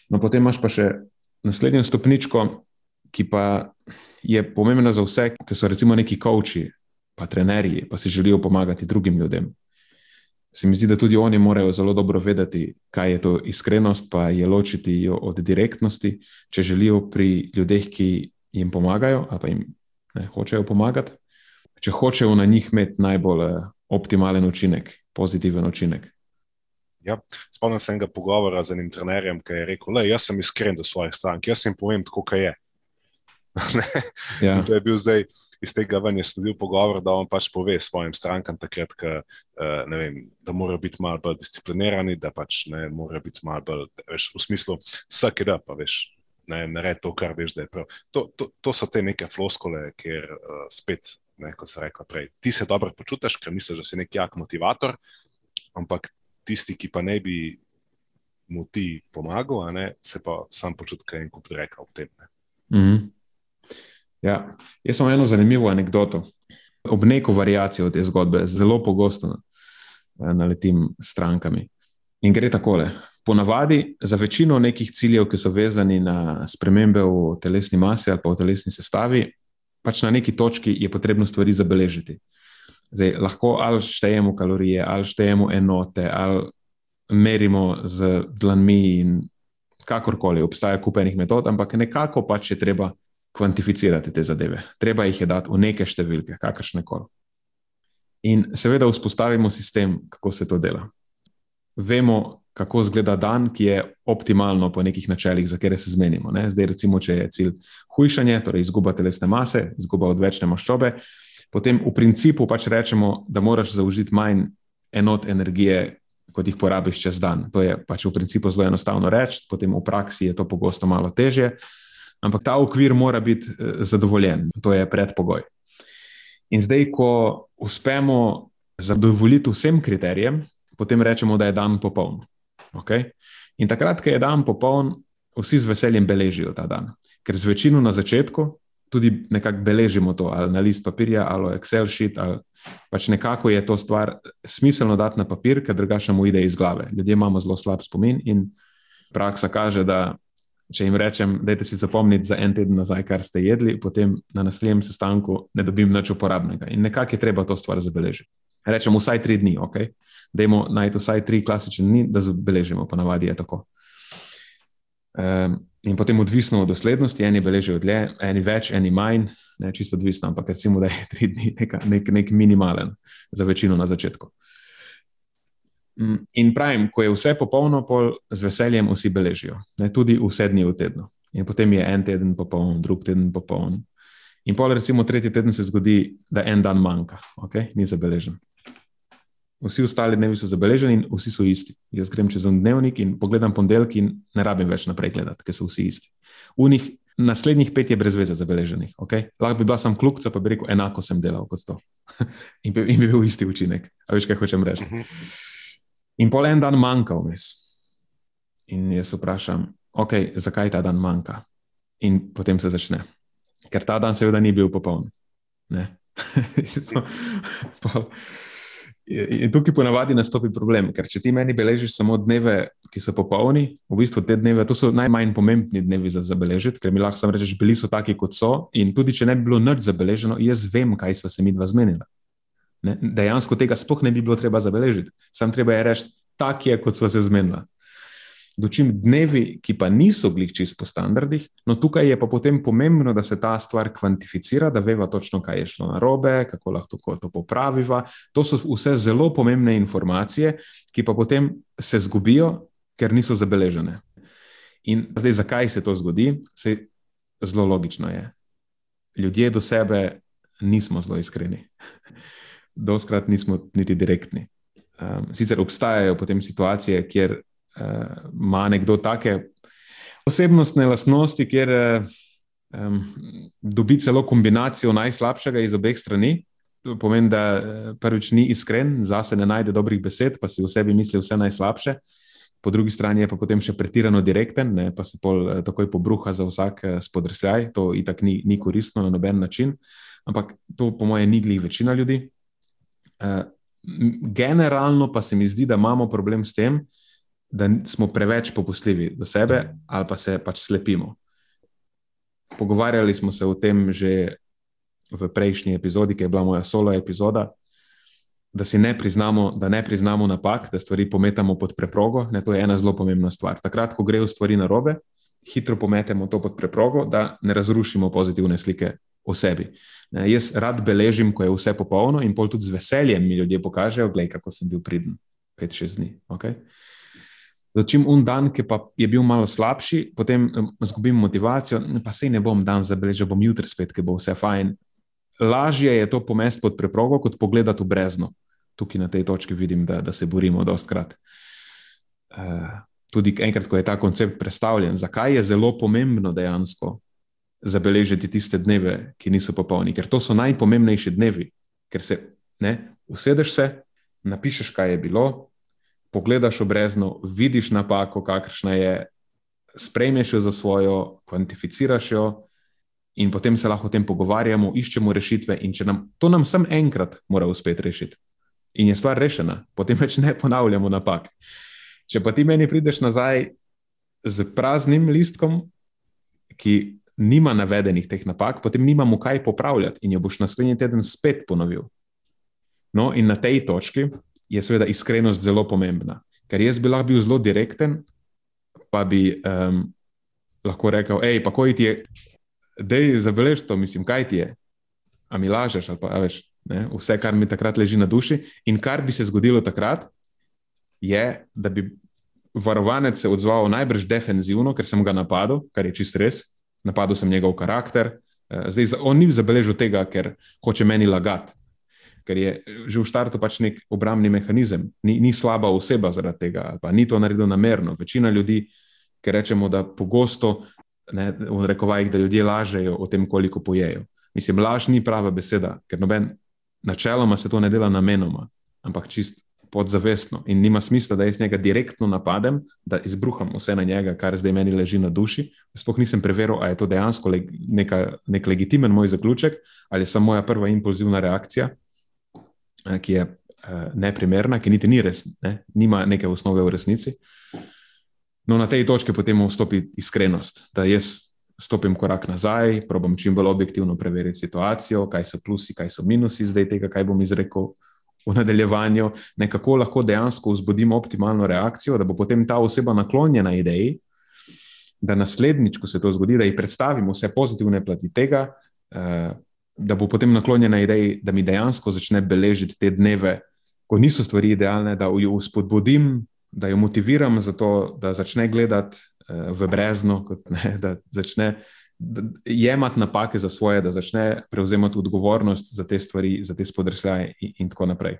No, potem imaš pa še naslednjo stopničko, ki pa je pomembna za vse, ki so recimo neki koči, pa trenerji, pa si želijo pomagati drugim ljudem se mi zdi, da tudi oni morajo zelo dobro vedeti, kaj je to iskrenost, pa je ločiti jo od direktnosti, če želijo pri ljudeh, ki jim pomagajo, ali pa jim ne, hočejo pomagati, če hočejo na njih imeti najbolj optimalen učinek, pozitiven učinek. Ja, spomnim se enega pogovora z enim trenerjem, ki je rekel: Le, Jaz sem iskren do svojih strank, jaz jim povem, kako je. ja. To je bil zdaj iz tega ven je sledil pogovor, da on pač pove svojim strankam, takrat, ka, uh, vem, da morajo biti malo bolj disciplinirani, da pač ne morajo biti malo bolj veš, v smislu vsak da, pa veš. Ne, ne to, kar veš, da je prav. To, to, to so te neke floskole, kjer uh, spet, ne, kot sem rekel prej, ti se dobro počutiš, ker misliš, da si nek jak motivator, ampak tisti, ki pa ne bi mu ti pomagal, ne, se pa sam počuti, kaj en kup reka v tem. Mm -hmm. Ja, jaz sem eno zanimivo anegdoto. Ob neko variacijo te zgodbe, zelo pogosto eh, naletim strankami. In gre takole. Ponavadi za večino nekih ciljev, ki so vezani na spremembe v telesni masi ali pa v telesni sestavi, pač na neki točki je potrebno stvari zabeležiti. Zdaj, lahko ali štejemo kalorije, ali štejemo enote, ali merimo z dlanmi, in kakorkoli, obstaja kupenih metod, ampak nekako pač je treba kvantificirati te zadeve. Treba jih je dati v neke številke, kakršne koli. In seveda vzpostavimo sistem, kako se to dela. Vemo, kako izgleda dan, ki je optimalno po nekih načelih, za katere se zmenimo. Ne? Zdaj, recimo, če je cilj hujšanje, torej izguba telesne mase, izguba odvečne maščobe, potem v principu pač rečemo, da moraš zaužiti manj enot energije, kot jih porabiš čez dan. To je pač v principu zelo enostavno reči, potem v praksi je to pogosto malo težje. Ampak ta okvir mora biti eh, zadovoljen, to je predpogoj. In zdaj, ko uspemo zadovoljiti vsem kriterijem, potem rečemo, da je dan popoln. Okay? In takrat, ko je dan popoln, vsi z veseljem beležijo ta dan. Ker z večino na začetku tudi nekako beležimo to, ali na list papirja, ali Excel sheet, ali pač nekako je to stvar smiselno dati na papir, ker drugače mu ide iz glave. Ljudje imamo zelo slab spomin in praksa kaže, da Če jim rečem, da si zapomnite za en teden nazaj, kar ste jedli, potem na naslednjem sestanku ne dobim nič uporabnega. In nekako je treba to stvar zabeležiti. Rečem, vsaj tri dni, ok. Dajmo najti vsaj tri klasične dni, da zabeležimo, pa navadi je tako. Um, in potem, odvisno od doslednosti, eni beležijo dlje, eni več, eni manj, ne čisto odvisno, ampak recimo, da je tri dni nek, nek, nek minimalen za večino na začetku. Mm, in pravim, ko je vse popolno, pol z veseljem vsi beležijo, ne, tudi vse dni v tednu. In potem je en teden popoln, drug teden popoln. In pol, recimo, tretji teden se zgodi, da en dan manjka, okay? ni zabeležen. Vsi ostali dnevi so zabeleženi in vsi so isti. Jaz grem čez en dnevnik in pogledam ponedeljek in ne rabim več naprej gledati, ker so vsi isti. V njih naslednjih pet je brez veze zabeleženih. Okay? Lahko bi bila sam kljubca, pa bi rekel, enako sem delal kot to. in, bi, in bi bil isti učinek. A veš, kaj hočem reči? Mhm. In pol en dan manjka vmes. In jaz vprašam, ok, zakaj ta dan manjka? In potem se začne. Ker ta dan seveda ni bil popoln. In tukaj ponavadi nastopi problem, ker če ti meni beležiš samo dneve, ki so popolni, v bistvu te dneve, to so najmanj pomembni dnevi za zabeležiti, ker mi lahko samo rečeš, bili so taki, kot so. In tudi če ne bi bilo nič zabeleženo, jaz vem, kaj smo se mi dva zmenili. Ne? Dejansko tega sploh ne bi bilo treba zabeležiti. Sam treba je reči, tak je, kot smo se zmenili. Dočim dnevi, ki pa niso čist po standardih, no tukaj je pa potem pomembno, da se ta stvar kvantificira, da veva točno, kaj je šlo na robe, kako lahko to popraviva. To so vse zelo pomembne informacije, ki pa potem se zgubijo, ker niso zabeležene. In zdaj, zakaj se to zgodi? Se zelo logično je. Ljudje do sebe nismo zelo iskreni. Doskrat nismo niti direktni. Um, sicer obstajajo potem situacije, kjer ima nekdo take osebnostne lastnosti, kjer um, dobi celo kombinacijo najslabšega iz obeh strani. To pomeni, da eh, prvič ni iskren, zase ne najde dobrih besed, pa si v sebi misli vse najslabše. Uh, po drugi strani je pa potem še pretirano direkten, ne, pa se pol eh, takoj pobruha za vsak eh, spodrsljaj. To itak ni, ni koristno na noben način, ampak to, po mojem, ni glih večina ljudi. Uh, generalno pa se mi zdi, da imamo problem s tem, da smo preveč popustljivi do sebe ali pa se pač slepimo. Pogovarjali smo se o tem že v prejšnji epizodi, ki je bila moja solo epizoda da si ne priznamo, da ne priznamo napak, da stvari pometamo pod preprogo. Ne, to je ena zelo pomembna stvar. Takrat, ko grejo stvari na robe, hitro pometemo to pod preprogo, da ne razrušimo pozitivne slike o sebi. Ne, jaz rad beležim, ko je vse popolno, in pol tudi z veseljem mi ljudje pokažejo, gledaj, kako sem bil pridn. Pet, šest dni. Okay? Začim un dan, ki pa je bil malo slabši, potem izgubim motivacijo, pa sej ne bom dan zabeležil, bom jutri spet, ki bo vse fajn lažje je to pomesti pod preprogo, kot pogledati v brezno. Tukaj na tej točki vidim, da, da se borimo dostkrat. Uh, tudi enkrat, ko je ta koncept predstavljen, zakaj je zelo pomembno dejansko zabeležiti tiste dneve, ki niso popolni, ker to so najpomembnejši dnevi, ker se ne, usedeš se, napišeš, kaj je bilo, pogledaš v brezno, vidiš napako, kakršna je, sprejmeš jo za svojo, kvantificiraš jo, in potem se lahko o tem pogovarjamo, iščemo rešitve. In če nam to nam samo enkrat mora uspeti rešiti, in je stvar rešena, potem več ne ponavljamo napak. Če pa ti meni prideš nazaj z praznim listkom, ki nima navedenih teh napak, potem nimamo kaj popravljati in jo boš naslednji teden spet ponovil. No, in na tej točki je seveda iskrenost zelo pomembna. Ker jaz bi lahko bil zelo direkten, pa bi um, lahko rekel: hej, pa koj ti je da je zabelež to, mislim, kaj ti je. A mi lažeš, ali pa veš, ne, vse, kar mi takrat leži na duši. In kar bi se zgodilo takrat, je, da bi varovanec se odzval najbrž defenzivno, ker sem ga napadel, kar je čist res. Napadel sem njegov karakter. Eh, zdaj, on ni zabeležil tega, ker hoče meni lagati, ker je že v startu pač nek obrambni mehanizem, ni, ni slaba oseba zaradi tega, pa ni to naredil namerno. Večina ljudi, ki rečemo, da pogosto ne, v rekovajih, da ljudje lažejo o tem, koliko pojejo. Mislim, laž ni prava beseda, ker noben načeloma se to ne dela namenoma, ampak čist podzavestno. In nima smisla, da jaz njega direktno napadem, da izbruham vse na njega, kar zdaj meni leži na duši. Sploh nisem preveril, ali je to dejansko leg, neka, nek legitimen moj zaključek ali samo moja prva impulzivna reakcija, eh, ki je neprimerna, ki niti ni res, ne, nima neke osnove v resnici. No, na tej točki potem vstopi iskrenost, da jaz stopim korak nazaj, probam čim bolj objektivno preveriti situacijo, kaj so plusi, kaj so minusi zdaj tega, kaj bom izrekel v nadaljevanju, nekako lahko dejansko vzbudim optimalno reakcijo, da bo potem ta oseba naklonjena ideji, da naslednjič, ko se to zgodi, da ji predstavim vse pozitivne plati tega, da bo potem naklonjena ideji, da mi dejansko začne beležiti te dneve, ko niso stvari idealne, da jo spodbudim da jo motiviram za to, da začne gledati uh, v brezno, kot, ne, da začne jemati napake za svoje, da začne prevzemati odgovornost za te stvari, za te spodrsljaje in, in tako naprej.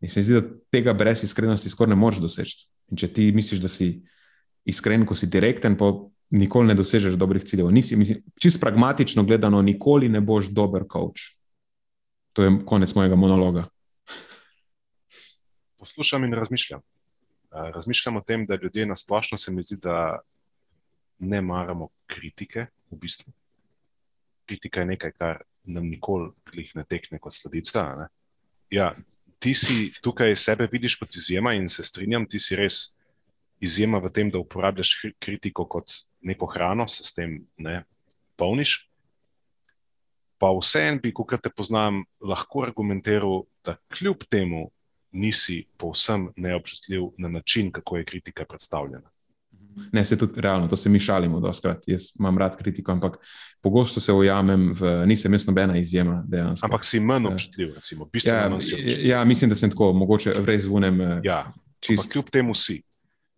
In se mi zdi, da tega brez iskrenosti skoraj ne moreš doseči. In če ti misliš, da si iskren, ko si direkten, pa nikoli ne dosežeš dobrih ciljev. Nisi, mislim, čist pragmatično gledano, nikoli ne boš dober coach. To je konec mojega monologa. Poslušam in razmišljam razmišljam o tem, da ljudje na splošno se mi zdi, da ne maramo kritike. V bistvu. Kritika je nekaj, kar nam nikoli ne tekne kot sledica. Ne? Ja, ti si tukaj sebe vidiš kot izjema in se strinjam, ti si res izjema v tem, da uporabljaš kritiko kot neko hrano, se s tem ne polniš. Pa vseeno bi, kot te poznam, lahko argumentiral, da kljub temu nisi povsem neobčutljiv na način, kako je kritika predstavljena. Ne, se tudi realno, to se mi šalimo, doskrat. Jaz imam rad kritiko, ampak pogosto se ujamem v, nisem jaz nobena izjema. Dejansko. Ampak si manj občutljiv, recimo, bistveno Ja, manj občutljiv. ja, mislim, da sem tako, mogoče res vunem. Ja, čist, kljub temu si.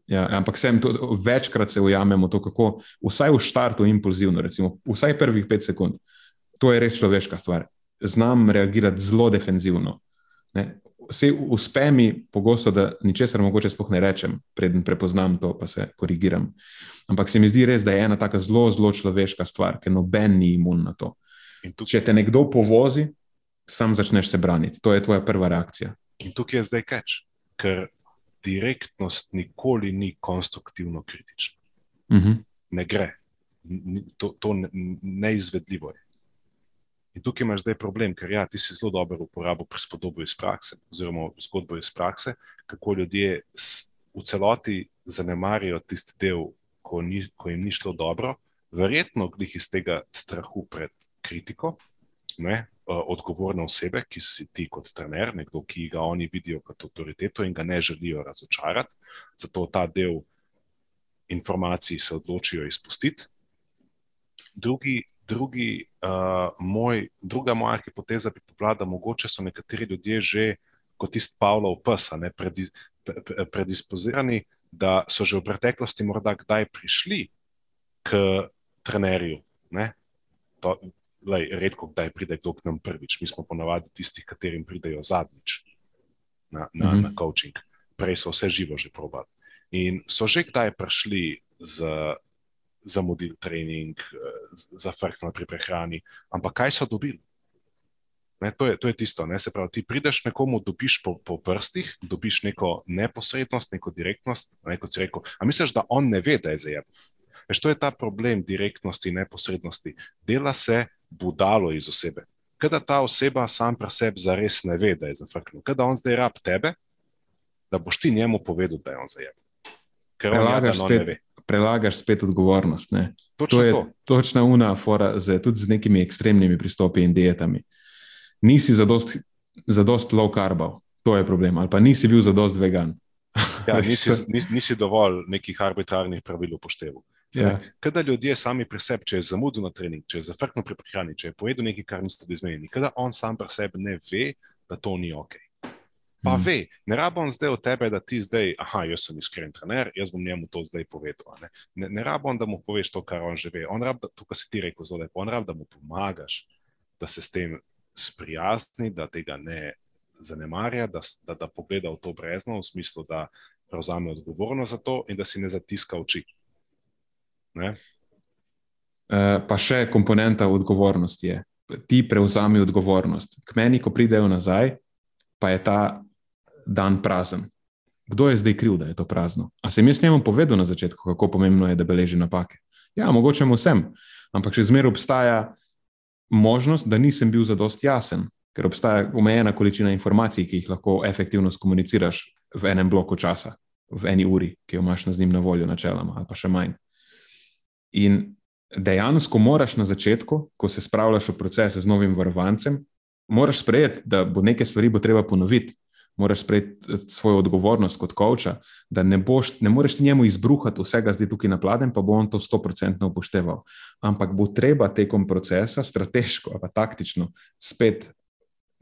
Ja, ampak sem to, večkrat se ujamemo to, kako vsaj v štartu impulzivno, recimo, vsaj prvih pet sekund. To je res človeška stvar. Znam reagirati zelo defenzivno. Ne. Vse uspe mi pogosto, da ničesar mogoče sploh ne rečem, preden prepoznam to, pa se korigiram. Ampak se mi zdi res, da je ena taka zelo, zelo človeška stvar, ker noben ni imun na to. Tukaj, Če te nekdo povozi, sam začneš se braniti. To je tvoja prva reakcija. in tukaj je zdaj keč, ker direktnost nikoli ni konstruktivno kritična. Uh -huh. Ne gre, to, to ne, neizvedljivo je. In tukaj imaš zdaj problem, ker ja, ti si zelo dobro uporabil prispodobo iz prakse, oziroma zgodbo iz prakse, kako ljudje v celoti zanemarijo tisti del, ko, ni, ko jim ni šlo dobro, verjetno glih iz tega strahu pred kritiko, ne, odgovorne osebe, ki si ti kot trener, nekdo, ki ga oni vidijo kot avtoriteto in ga ne želijo razočarati, zato ta del informacij se odločijo izpustiti. Drugi, drugi, uh, moj, druga moja hipoteza bi bila, da mogoče so nekateri ljudje že kot tisti Pavlov pes, ne predi, pre- pre- predispozirani, da so že v preteklosti morda kdaj prišli k trenerju. ne. To, lej, redko kdaj pride kdo k nam prvič, mi smo ponavadi tisti, katerim pridejo zadnjič na, na, Mhm. na coaching. Prej so vse živo že probali. In so že kdaj prišli z zamudili trening, eh, zafrknili pri prehrani, ampak kaj so dobili? Ne, to, je, to je tisto. Ne, se pravi, ti prideš nekomu, dobiš po, po prstih, dobiš neko neposrednost, neko direktnost. Ne, kot si rekel, a misliš, da on ne ve, da je zajem? Veš, to je ta problem direktnosti in neposrednosti. Dela se budalo iz osebe. Kada ta oseba sam pri sebi zares ne ve, da je zafrknil. Kada on zdaj rab tebe, da boš ti njemu povedal, da je on zajem. Ker Prelagaš on ne spet, prelagaš spet odgovornost. Ne? Točno To je to. točna una fora z, tudi z nekimi ekstremnimi pristopi in dietami. Nisi zadost, zadost low carbov, to je problem, ali pa nisi bil zadost vegan. Ja, nisi, nisi, nisi dovolj nekih arbitrarnih pravil upošteval. Ja. Kada ljudje sami pri sebi, če je zamudil na trening, če je zafrknil pri prehrani, če je pojedel nekaj, kar niste bili zmenjeni, kada on sam pri sebi ne ve, da to ni ok. Pa Mhm. ve, ne rabo on zdaj od tebe, da ti zdaj, aha, jaz sem iskren trener, jaz bom njemu to zdaj povedal. Ne, ne, ne rabo on, da mu poveš to, kar on že ve. On rab, da, to, kar si ti rekel, zelo lepo, on rab, da mu pomagaš, da se s tem sprijazni, da tega ne zanemarja, da, da, da pogleda v to brezno, v smislu, da prevzame odgovornost za to in da si ne zatiska oči. Ne? Eh, Pa še komponenta odgovornosti je. Ti prevzami odgovornost. K meni, ko pridejo nazaj, pa je ta dan prazen. Kdo je zdaj kriv, da je to prazno? A sem jaz njemu povedal na začetku, kako pomembno je, da beleži napake? Ja, mogoče mu sem, ampak še zmeraj obstaja možnost, da nisem bil zadost jasen, ker obstaja omejena količina informacij, ki jih lahko efektivno skomuniciraš v enem bloku časa, v eni uri, ki jo imaš z njim na voljo, načeloma, ali pa še manj. In dejansko moraš na začetku, ko se spravljaš v proces z novim varovancem, moraš sprejeti, da bo nekaj stvari bo treba ponoviti. Moraš sprejeti eh, svojo odgovornost kot koča, da ne, boš, ne moreš njemu izbruhati vsega zdaj tukaj na pladen, pa bo on to 100% upošteval. Ampak bo treba tekom procesa strateško ali taktično spet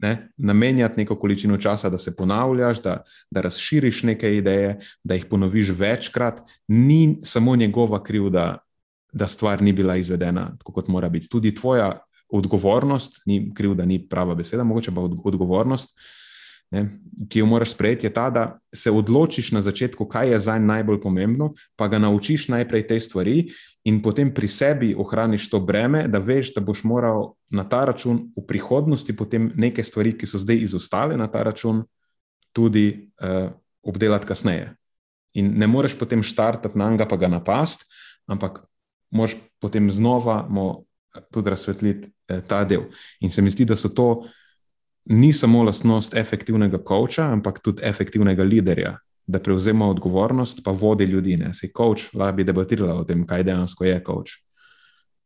ne, namenjati neko količino časa, da se ponavljaš, da, da razširiš neke ideje, da jih ponoviš večkrat. Ni samo njegova krivda, da stvar ni bila izvedena tako, kot mora biti. Tudi tvoja odgovornost, ni krivda, ni prava beseda, mogoče pa od, odgovornost, ne, ki jo moraš sprejeti, je ta, da se odločiš na začetku, kaj je za najbolj pomembno, pa ga naučiš najprej te stvari, in potem pri sebi ohraniš to breme, da veš, da boš moral na ta račun v prihodnosti potem neke stvari, ki so zdaj izostale na ta račun, tudi uh, obdelati kasneje. In ne moreš potem štartati na njega, pa ga napast, ampak moraš potem znova tudi razsvetliti eh, ta del. In se mi zdi, da so to ni samo lastnost efektivnega koča, ampak tudi efektivnega liderja, da prevzema odgovornost, pa vodi ljudi. Ne? Se koč lahko bi debatirala o tem, kaj dejansko je koč.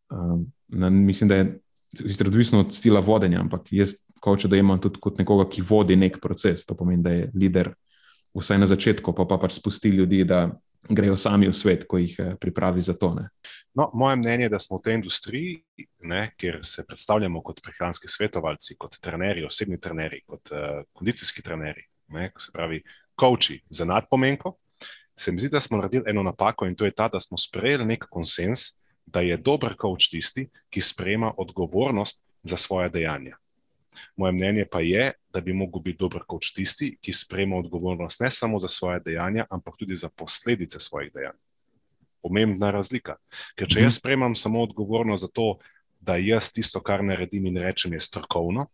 Um, na, mislim, da je sicer odvisno od stila vodenja, ampak jaz koče dojemam tudi kot nekoga, ki vodi nek proces. To pomeni, da je voditelj vsaj na začetku, pa pa pač spusti ljudi, da grejo sami v svet, ko jih eh, pripravi za to. No, moje mnenje je, da smo v tej industriji, ne, kjer se predstavljamo kot prehranski svetovalci, kot trenerji, osebni trenerji, kot uh, kondicijski trenerji, ne, se pravi, koči za nadpomenko. Se mi zdi, da smo naredili eno napako in to je ta, da smo sprejeli nek konsens, da je dober koč tisti, ki sprejema odgovornost za svoje dejanja. Moje mnenje pa je, da bi lahko bil dober koč tisti, ki sprejema odgovornost ne samo za svoje dejanja, ampak tudi za posledice svojih dejanj. Pomembna razlika. Ker če jaz mhm. sprejemam samo odgovornost za to, da jaz tisto, kar naredim in rečem, je strokovno,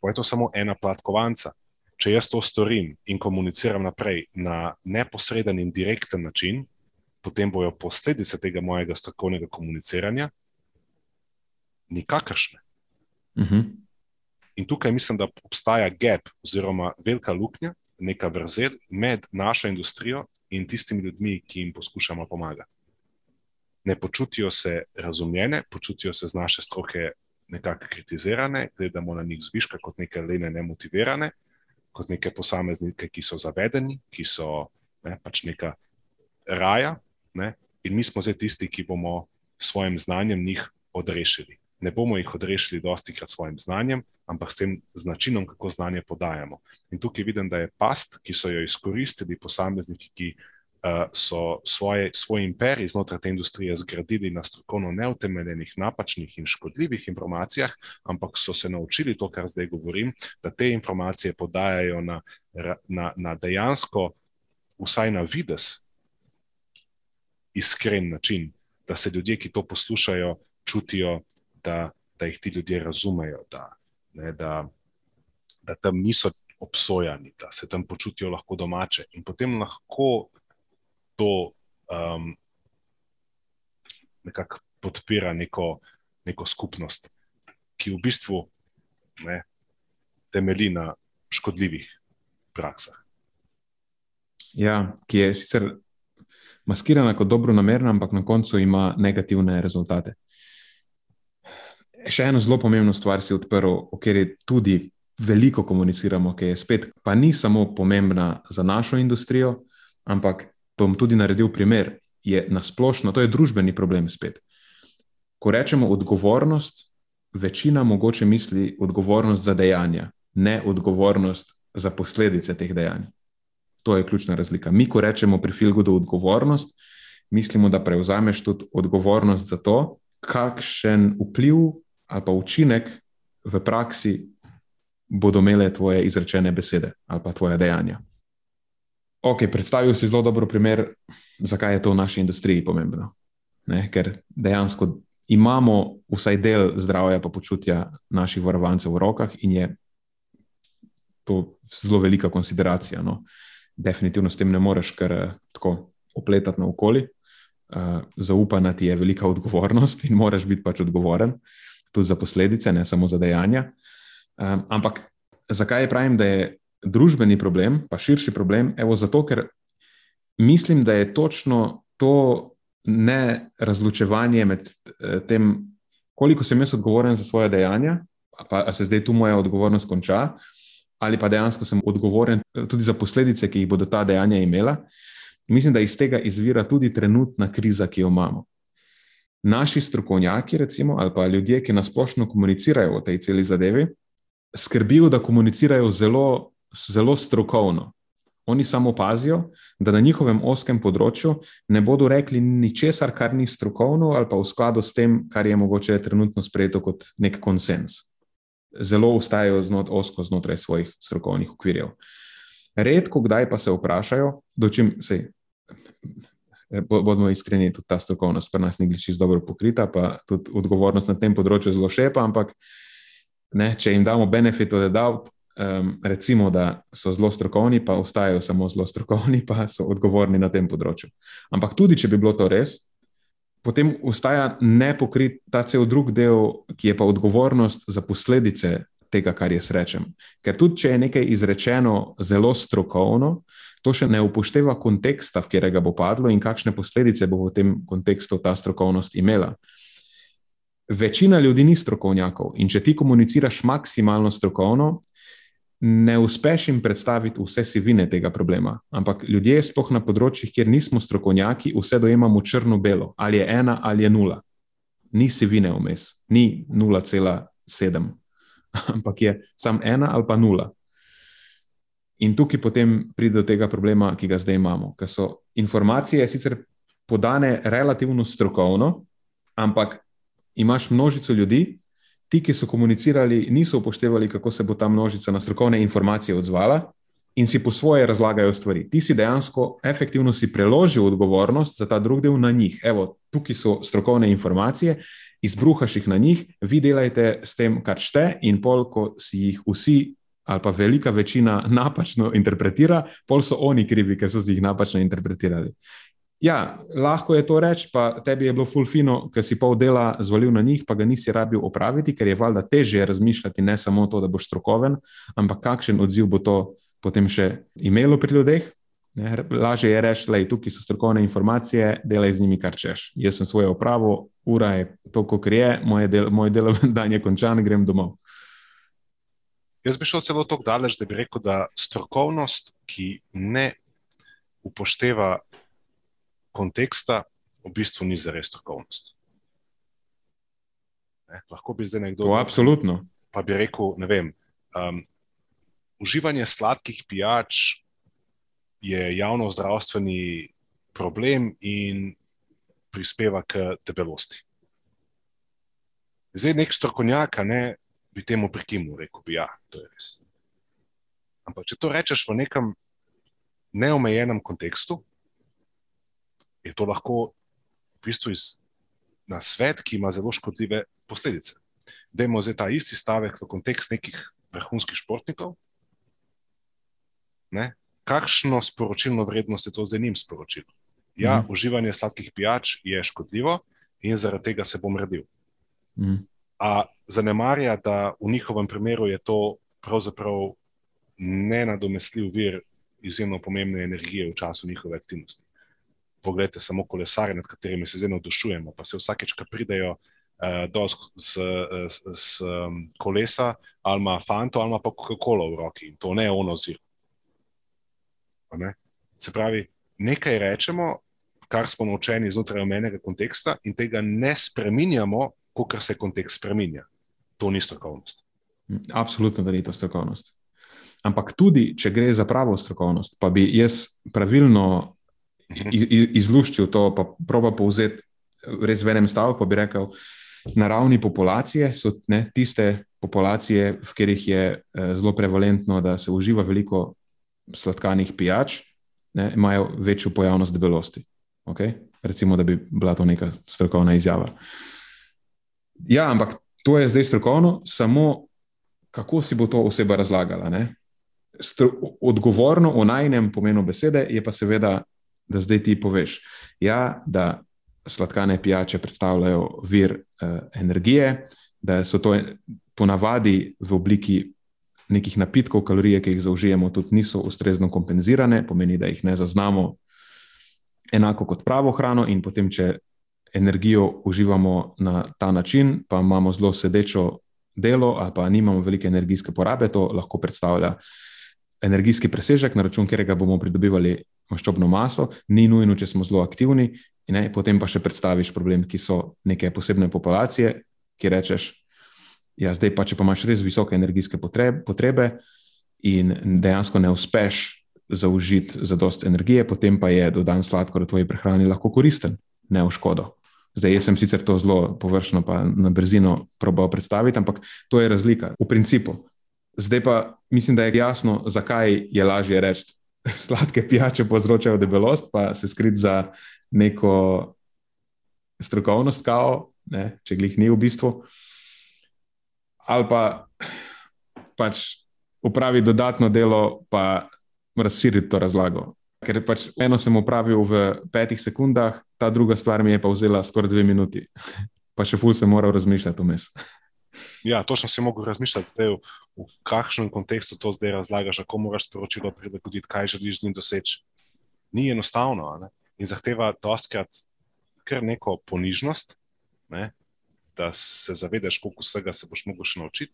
pa je to samo ena plat kovanca. Če jaz to storim in komuniciram naprej na neposreden in direkten način, potem bojo posledice tega mojega strokovnega komuniciranja nikakršne. Uh mhm. -huh. In tukaj mislim, da obstaja gap oziroma velika luknja, neka vrzel med našo industrijo in tistimi ljudmi, ki jim poskušamo pomagati. Ne počutijo se razumljene, počutijo se z naše stroke nekako kritizirane, gledamo na njih zviška kot neke lene, nemotivirane, kot neke posameznike, ki so zavedeni, ki so ne, pač neka raja. Ne, in mi smo zdaj tisti, ki bomo s svojim znanjem njih odrešili ne bomo jih odrešili dosti krat svojim znanjem, ampak s tem načinom, kako znanje podajamo. In tukaj vidim, da je past, ki so jo izkoristili posamezniki, ki uh, so svoje, svoj imperij znotraj te industrije zgradili na strokovno neutemeljenih, napačnih in škodljivih informacijah, ampak so se naučili to, kar zdaj govorim, da te informacije podajajo na, na, na dejansko, vsaj na vides, iskren način, da se ljudje, ki to poslušajo, čutijo da, da jih ti ljudje razumejo, da, ne, da, da tam niso obsojani, da se tam počutijo lahko domače. In potem lahko to um, nekako podpira neko, neko skupnost, ki v bistvu ne, temelji na škodljivih praksah. Ja, ki je sicer maskirana kot dobro namerna, ampak na koncu ima negativne rezultate še eno zelo pomembno stvar si odprl, o kateri tudi veliko komuniciramo, ki je spet, pa ni samo pomembna za našo industrijo, ampak bom tudi naredil primer, je nasplošno, to je družbeni problem spet. Ko rečemo odgovornost, večina mogoče misli odgovornost za dejanja, ne odgovornost za posledice teh dejanj. To je ključna razlika. Mi, ko rečemo pri Filgudu odgovornost, mislimo, da prevzameš tudi odgovornost za to, kakšen vpliv ali pa učinek v praksi bodo imele tvoje izrečene besede ali pa tvoje dejanja. Ok, predstavil si zelo dobro primer, zakaj je to v naši industriji pomembno. Ne? Ker dejansko imamo vsaj del zdravja in počutja naših varovancev v rokah, in je to zelo velika konsideracija. No? Definitivno s tem ne moreš kar eh, tako opletati naokoli. Uh, zaupana ti je velika odgovornost in moraš biti pač odgovoren. Uh, tudi za posledice, ne samo za dejanja. Um, ampak zakaj pravim, da je družbeni problem, pa širši problem? Evo, zato, ker mislim, da je točno to ne razločevanje med eh, tem, koliko sem jaz odgovoren za svoje dejanja, pa se zdaj tu moja odgovornost konča, ali pa dejansko sem odgovoren eh, tudi za posledice, ki jih bodo ta dejanja imela. Mislim, da iz tega izvira tudi trenutna kriza, ki jo imamo naši strokovnjaki, recimo, ali pa ljudje, ki nasplošno komunicirajo o tej celi zadevi, skrbijo, da komunicirajo zelo, zelo strokovno. Oni samo pazijo, da na njihovem oskem področju ne bodo rekli ničesar, kar ni strokovno ali pa v skladu s tem, kar je mogoče trenutno sprejeto kot nek konsens. Zelo ustajajo znot, osko znotraj svojih strokovnih okvirjev. Redko kdaj pa se vprašajo, do čim se bodimo iskreni, tudi ta strokovnost pri nas ni čisto dobro pokrita, pa tudi odgovornost na tem področju zelo šepa. Ampak ne, če jim damo benefit the doubt, um, recimo, da so zelo strokovni, pa ostajajo samo zelo strokovni, pa so odgovorni na tem področju. Ampak tudi, če bi bilo to res. Potem ostaja nepokrit ta cel drug del, ki je pa odgovornost za posledice tega, kar jaz rečem. Ker tudi, če je nekaj izrečeno zelo strokovno, to še ne upošteva konteksta, v katerega bo padlo in kakšne posledice bo v tem kontekstu ta strokovnost imela. večina ljudi ni strokovnjakov in če ti komuniciraš maksimalno strokovno, ne uspeš jim predstaviti vse sivine tega problema. Ampak ljudje, sploh na področjih, kjer nismo strokovnjaki, vse dojemamo črno-belo, ali je ena ali je nula. Ni sivine vmes, ni 0,7, ampak je samo ena ali pa nula. In tukaj potem pride do tega problema, ki ga zdaj imamo, ker so informacije sicer podane relativno strokovno, ampak imaš množico ljudi, ti, ki so komunicirali, niso upoštevali, kako se bo ta množica na strokovne informacije odzvala in si po svoje razlagajo stvari. Ti si dejansko efektivno si preložil odgovornost za ta drugi del na njih. Evo, tukaj so strokovne informacije, izbruhaš jih na njih, vi delajte s tem, kar šte, in pol, ko si jih vsi. Ali pa velika večina napačno interpretira, pol so oni krivi, ker so jih napačno interpretirali. Ja, lahko je to reči, pa tebi je bilo fulfino, ker si pol dela zvalil na njih, pa ga nisi rabil opraviti, ker je valjda težje razmišljati, ne samo to, da boš strokoven, ampak kakšen odziv bo to potem še imelo pri ljudeh. Ne, lažje je reči, da tukaj so strokovne informacije, delaj z njimi, kar češ. Jaz sem svoje opravo, ura je to, kot je, moje del, moj delovni dan je končan, grem domov. Jaz bi šel celo tako daleč, da bi rekel, da strokovnost, ki ne upošteva konteksta v bistvu ni za res strokovnost. Ne, lahko bi zdaj nekdo. To, absolutno. Pa bi rekel, ne vem. Um, uživanje sladkih pijač je javno zdravstveni problem in prispeva k debelosti. Zdaj, nek strokovnjak ne, bi temu prikimu rekel, da ja, to je res. Ampak, če to rečeš v nekem neomejenem kontekstu, je to lahko v bistvu iz, na svet, ki ima zelo škodljive posledice. Dajmo zdaj ta isti stavek v kontekst nekih vrhunskih športnikov. Ne? Kakšno sporočilno vrednost je to za njim sporočilo? Ja, mm. uživanje sladkih pijač je škodljivo in zaradi tega se bom redil. Mm. A zanemarja, da v njihovem primeru je to pravzaprav nenadomestljiv vir izjemno pomembne energije v času njihove aktivnosti pogledajte samo kolesare, nad katerimi se zdaj navdušujemo. Pa se vsakeč, ko pridejo uh, z, z, z um, kolesa, ali ima fanto, ali pa Coca-Cola v roki in to ne je ono zir. Ne? Se pravi, nekaj rečemo, kar smo naučeni znotraj omenjenega konteksta, in tega ne spreminjamo, kot se kontekst spreminja. To ni strokovnost. Absolutno, da ni to strokovnost. Ampak tudi, če gre za pravo strokovnost, pa bi jaz pravilno iz, izluščil to, pa proba povzeti res v enem stavku, pa bi rekel, na ravni populacije so ne, tiste populacije, v katerih je eh, zelo prevalentno, da se uživa veliko sladkanih pijač, ne, imajo večjo pojavnost debelosti. Okay? Recimo, da bi bila to neka strokovna izjava. Ja, ampak to je zdaj strokovno, samo kako si bo to oseba razlagala. Stro, odgovorno o najnem pomenu besede je pa seveda da zdaj ti poveš, ja, da sladkane pijače predstavljajo vir uh, energije, da so to ponavadi v obliki nekih napitkov, kalorije, ki jih zaužijemo, tudi niso ustrezno kompenzirane, pomeni, da jih ne zaznamo enako kot pravo hrano, in potem, če energijo uživamo na ta način, pa imamo zelo sedečo delo, ali pa nimamo velike energijske porabe, to lahko predstavlja. Energijski presežek, na račun katerega bomo pridobivali maščobno maso, ni nujno, če smo zelo aktivni, ne, potem pa še predstaviš problem, ki so neke posebne populacije, ki rečeš, ja, zdaj pa če pa imaš res visoke energijske potrebe in dejansko ne uspeš zaužiti za dost energije, potem pa je dodan sladkor v tvoji prehrani lahko koristen, ne v škodo. Zdaj, jaz sem sicer to zelo površno, pa na brzino probal predstaviti, ampak to je razlika v principu. Zdaj pa mislim, da je jasno, zakaj je lažje reči, sladke pijače povzročajo debelost, pa se skriti za neko strokovnost, kao, ne, če jih ni v bistvu. Ali pa pač upravi dodatno delo, pa razširiti to razlago. Ker pač eno sem upravil v petih sekundah, ta druga stvar mi je pa vzela skoraj dve minuti, pa še ful sem moral razmišljati vmes. Ja, točno si mogel razmišljati, zdaj, v, v kakšnem kontekstu to zdaj razlagaš, kako moraš sporočilo prilagoditi, kaj želiš z njim doseči. Ni enostavno ne? in zahteva dostkrat kar neko ponižnost, ne? da se zavedaš, koliko vsega se boš mogel še naučiti.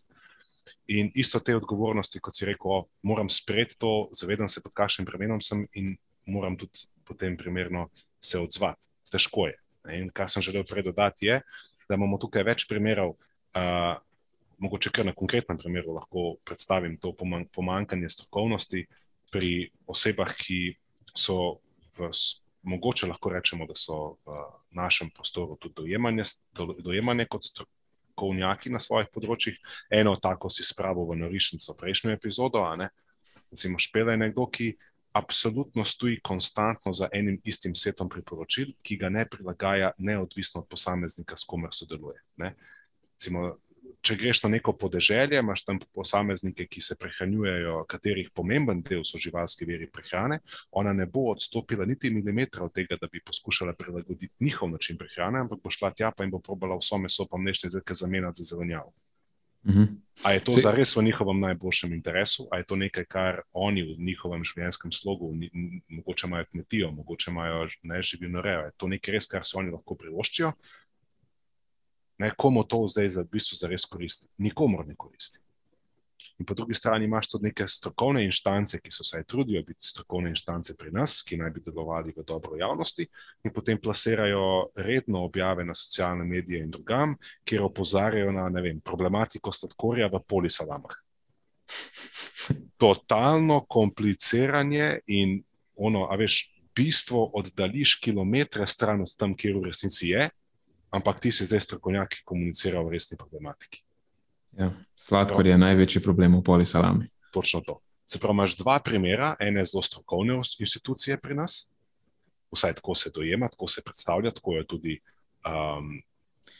In isto te odgovornosti, kot si rekel, o, moram sprejeti to, zavedam se, pod kakšnim bremenom sem in moram tudi potem primerno se odzvati. Težko je. In kar sem želel predodati, je, da imamo tukaj več primerov. Uh, mogoče kar na konkretnem primeru lahko predstavim to pomankanje strokovnosti pri osebah, ki so v, mogoče lahko rečemo, da so v našem prostoru tudi dojemanje, dojemanje kot strokovnjaki na svojih področjih. Eno tako si spravil v norišnico prejšnjo epizodo, a ne. Recimo, špela je nekdo, ki absolutno stoji konstantno za enim istim setom priporočil, ki ga ne prilagaja, neodvisno od posameznika, s komer sodeluje. Recimo, če greš na neko podeželje, imaš tam posameznike, ki se prehranjujejo, katerih pomemben del so živalske veri prehrane, ona ne bo odstopila niti milimetra od tega, da bi poskušala prilagoditi njihov način prehrane, ampak bo šla tja in bo probala vso meso, pa mlečne zrke zamenjati za zelenjavo. Uh -huh. A je to Se... zares v njihovem najboljšem interesu, ali je to nekaj, kar oni v njihovem življenjskem slogu, mogoče imajo kmetijo, mogoče imajo ne živino rejo, je to nekaj res, kar se oni lahko privoščijo. Ne, komu to zdaj za, v bistvu zares koristi? Nikomor ne koristi. In po drugi strani imaš tudi neke strokovne inštance, ki so se trudijo biti strokovne inštance pri nas, ki naj bi delovali v dobro javnosti, in potem plasirajo redno objave na socialne medije in drugam, kjer opozarjajo na vem, problematiko sladkorja v polisalamah. Totalno kompliciranje in ono, a veš, bistvo oddališ kilometre stran od tam, kjer v resnici je, ampak ti si zdaj strokovnjak, ki komunicira o resni problematiki. Ja, sladkor je največji problem v polisalami. Točno to. Se pravi, imaš dva primera, ene zelo strokovne institucije pri nas, vsaj tako se dojema, tako se predstavlja, tako je tudi um,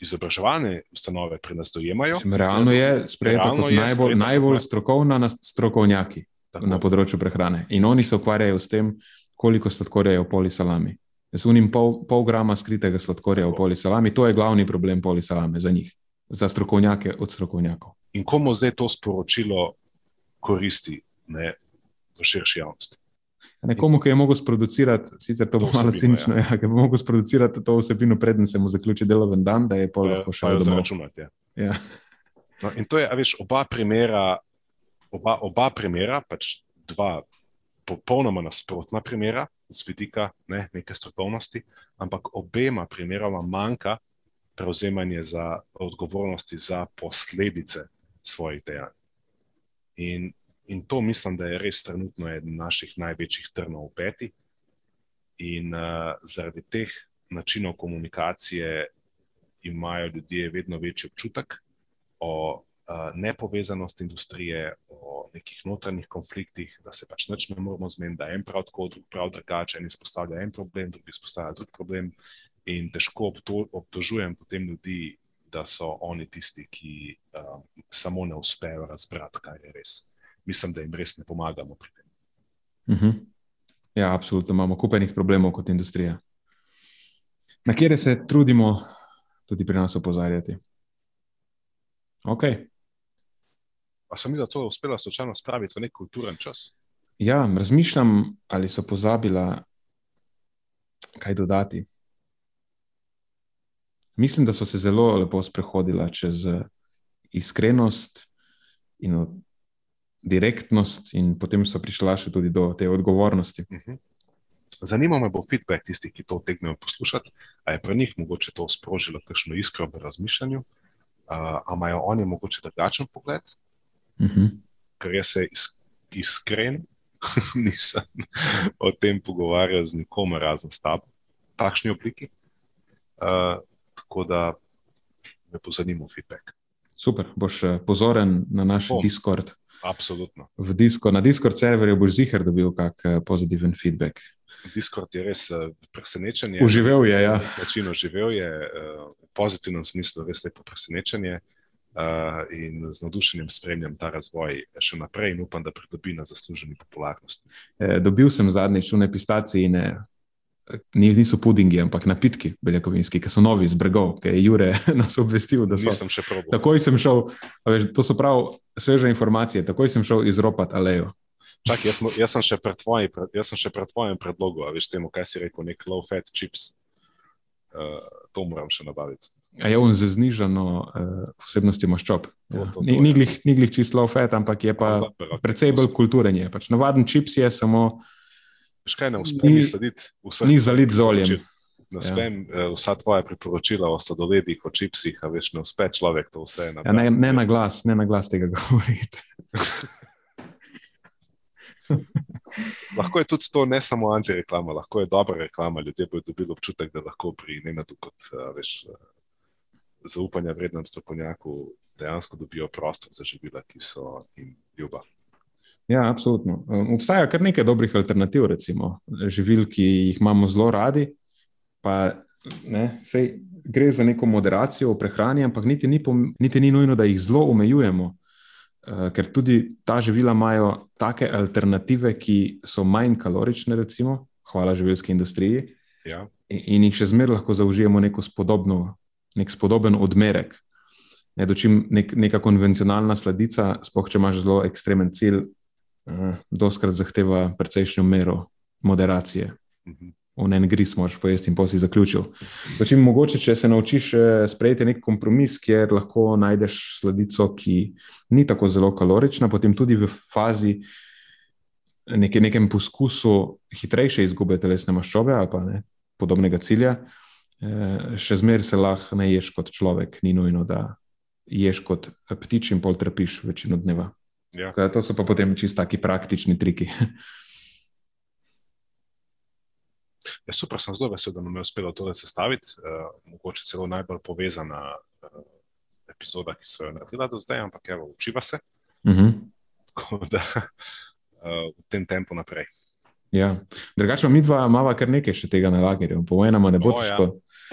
izobraževalne ustanove pri nas dojemajo. Mislim, realno je sprejeto kot najbolj, najbolj strokovna na strokovnjaki tako. na področju prehrane. In oni se ukvarjajo s tem, koliko sladkorja je v polisalami. Z unim pol, pol grama skritega sladkorja v polisalami, to je glavni problem polisalame za njih za strokovnjake od strokovnjakov. In komu zdaj to sporočilo koristi ne, v širši javnosti? Nekomu, ki je mogel sproducirati, sicer to, to bo malo cinično, ja. ja, ki je mogel sproducirati to vsebino, preden se mu zaključi deloven dan, da je pa lahko šel domov. Ja. Ja. No, in to je, veš, oba primera, oba, oba primera, pač dva popolnoma nasprotna primera, z vidika ne, neke strokovnosti, ampak obema primeroma manjka prevzemanje za odgovornosti za posledice svojih dejanj. In, in to mislim, da je res trenutno eden naših največjih trnov v peti. In uh, zaradi teh načinov komunikacije imajo ljudje vedno večji občutek o uh, nepovezanosti industrije, o nekih notranjih konfliktih, da se pač nič ne moramo zmeniti, da en prav tako, drug prav drugače, en izpostavlja en problem, drugi izpostavlja drug problem. In težko obtožujem potem ljudi, da so oni tisti, ki um, samo ne uspejo razbrati, kaj je res. Mislim, da jim res ne pomagamo pri tem. Uh mhm. -huh. Ja, absolutno imamo kupenih problemov kot industrija, na kjer se trudimo tudi pri nas opozarjati. Okay. Pa sem jim to uspela slučajno spraviti v nek kulturen čas? Ja, razmišljam, ali so pozabila kaj dodati. Mislim, da so se zelo lepo sprehodila čez eh, iskrenost in direktnost, in potem so prišla še tudi do te odgovornosti. Mhm. Zanima me bo feedback tistih, ki to tegnejo poslušati. Ali je pri njih mogoče to sprožilo kakšno iskro v razmišljanju, ali imajo oni mogoče drugačen pogled? Uh mhm. -huh. Ker jaz se is, iskren nisem o tem pogovarjal z nikomer, razen s tabo, v takšni obliki. Uh, tako da me pozanima feedback. Super, boš eh, pozoren na naš Bom. Discord. Absolutno. Disco, na Discord serverju boš zihar dobil kak eh, pozitiven feedback. Discord je res eh, presenečen. Uživel je, ja. Način uživel je v pozitivnem smislu, res lepo presenečenje. Uh, in z navdušenjem spremljam ta razvoj še naprej, in upam, da pridobi na zasluženi popularnosti. E, dobil sem zadnjič v nepistaciji niso pudingi, ampak napitki beljakovinski, ki so novi iz bregov, ki je Jure nas obvestil, da so. Sem takoj sem šel, veš, to so prav sveže informacije, takoj sem šel izropati alejo. Čak, jaz, jaz, sem pred tvoj, jaz sem še pred tvojim predlogom, veš, temu, kaj si rekel, nek low fat chips. Uh, to moram še nabaviti. A je on z znižano uh, vsebnostjo maščob. Ja. Ni, ni, glih, glih čisto low fat, ampak je pa precej bolj kulturen. Je. Pač navaden čips je samo Veš kaj, ne uspe Ni- mi slediti vseh ni zalit z oljem. priporočil. Ne uspem ja. vsa tvoja priporočila o sladoledih, o čipsih, a veš, ne uspe človek to vse Ja, ne, ne na glas, ne na glas tega govoriti. Lahko je tudi to ne samo antireklama, lahko je dobra reklama. Ljudje bodo dobili občutek, da lahko pri Nenadu kot a, veš, a, zaupanja vrednem strokovnjaku dejansko dobijo prostor za živila, ki so jim ljuba. Ja, absolutno. Obstaja kar nekaj dobrih alternativ, recimo živil, ki jih imamo zelo radi. Pa, ne, sej, gre za neko moderacijo v prehrani, ampak niti ni, niti ni nujno, da jih zelo omejujemo. Uh, ker tudi ta živila imajo take alternative, ki so manj kalorične, recimo, hvala živilski industriji, Ja, in, in jih še zmeraj lahko zaužijemo neko spodobno, nek spodoben odmerek. Ne, dočim nek, neka konvencionalna sladica, sploh če imaš zelo ekstremen cilj, uh, doskrat zahteva precejšnjo mero moderacije. mhm. V en gris moraš pojesti in posi zaključil. Dočim mogoče, če se naučiš eh, sprejeti nek kompromis, kjer lahko najdeš sladico, ki ni tako zelo kalorična, potem tudi v fazi neke, nekem poskusu hitrejše izgube telesne maščobe ali pa ne, podobnega cilja, eh, še zmeraj se lahko ne ješ kot človek, ni nujno, da ješ kot ptič in pol trpiš večino dneva. Ja. Tako To so pa potem čisto taki praktični triki. Ja, super, sem zelo vesel, da nam je uspelo to sestaviti. Uh, mogoče celo najbolj povezana uh, epizoda, ki smo jo naredili do zdaj, ampak evo, učiva se. Mhm. Tako da uh, v tem tempu naprej. Ja. Drugače, mi dva imamo kar nekaj še tega na lagerju, po enem ne bo O, ja. težko.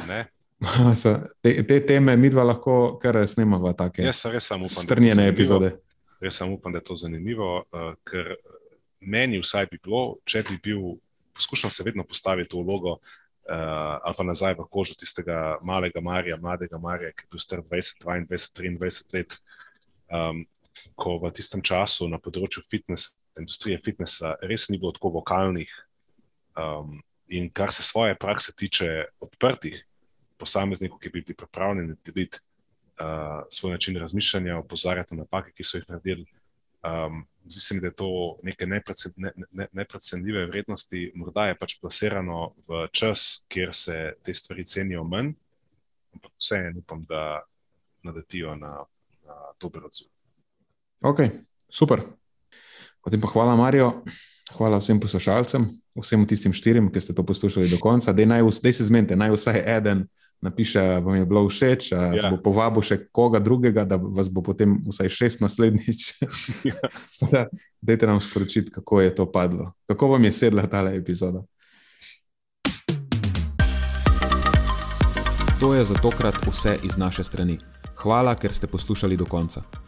Ne? So, te, te teme mi dva lahko kar snemava, je to strnjene zanimivo. Res samo upam, da je to zanimivo, uh, ker meni vsaj bi bilo, če bi bil, poskušam se vedno postaviti v vlogo uh, ali pa nazaj v kožo tistega malega Marija, mladega Marija, ki je bil star 20, 22, 23 let. Um, ko v tistem času na področju fitnesa, industrije fitnesa, res ni bilo tako vokalnih um, in kar se svoje prakse tiče, odprtih posameznikov, ki bi bili pripravljeni deliti svoj način razmišljanja, opozarjati na napake, ki so jih naredili. Um, zdi se mi, da je to neke neprecen- ne- ne- neprecenljive vrednosti, morda je pač plasirano v čas, kjer se te stvari cenijo manj, ampak vseeno upam, da nadetijo na, na dober odziv. Ok, super. Potem pa hvala, Marijo, hvala vsem poslušalcem, vsem tistim štirim, ki ste to poslušali do konca. Dej, naj, dej se zmenite, naj vsaj eden napiše, vam je bilo všeč, a Ja. ja. bo povabil še koga drugega, da vas bo potem vsaj šest naslednjič. Da, Dajte nam sporočiti, kako je to padlo, kako vam je sedla ta epizoda. To je za tokrat vse iz naše strani. Hvala, ker ste poslušali do konca.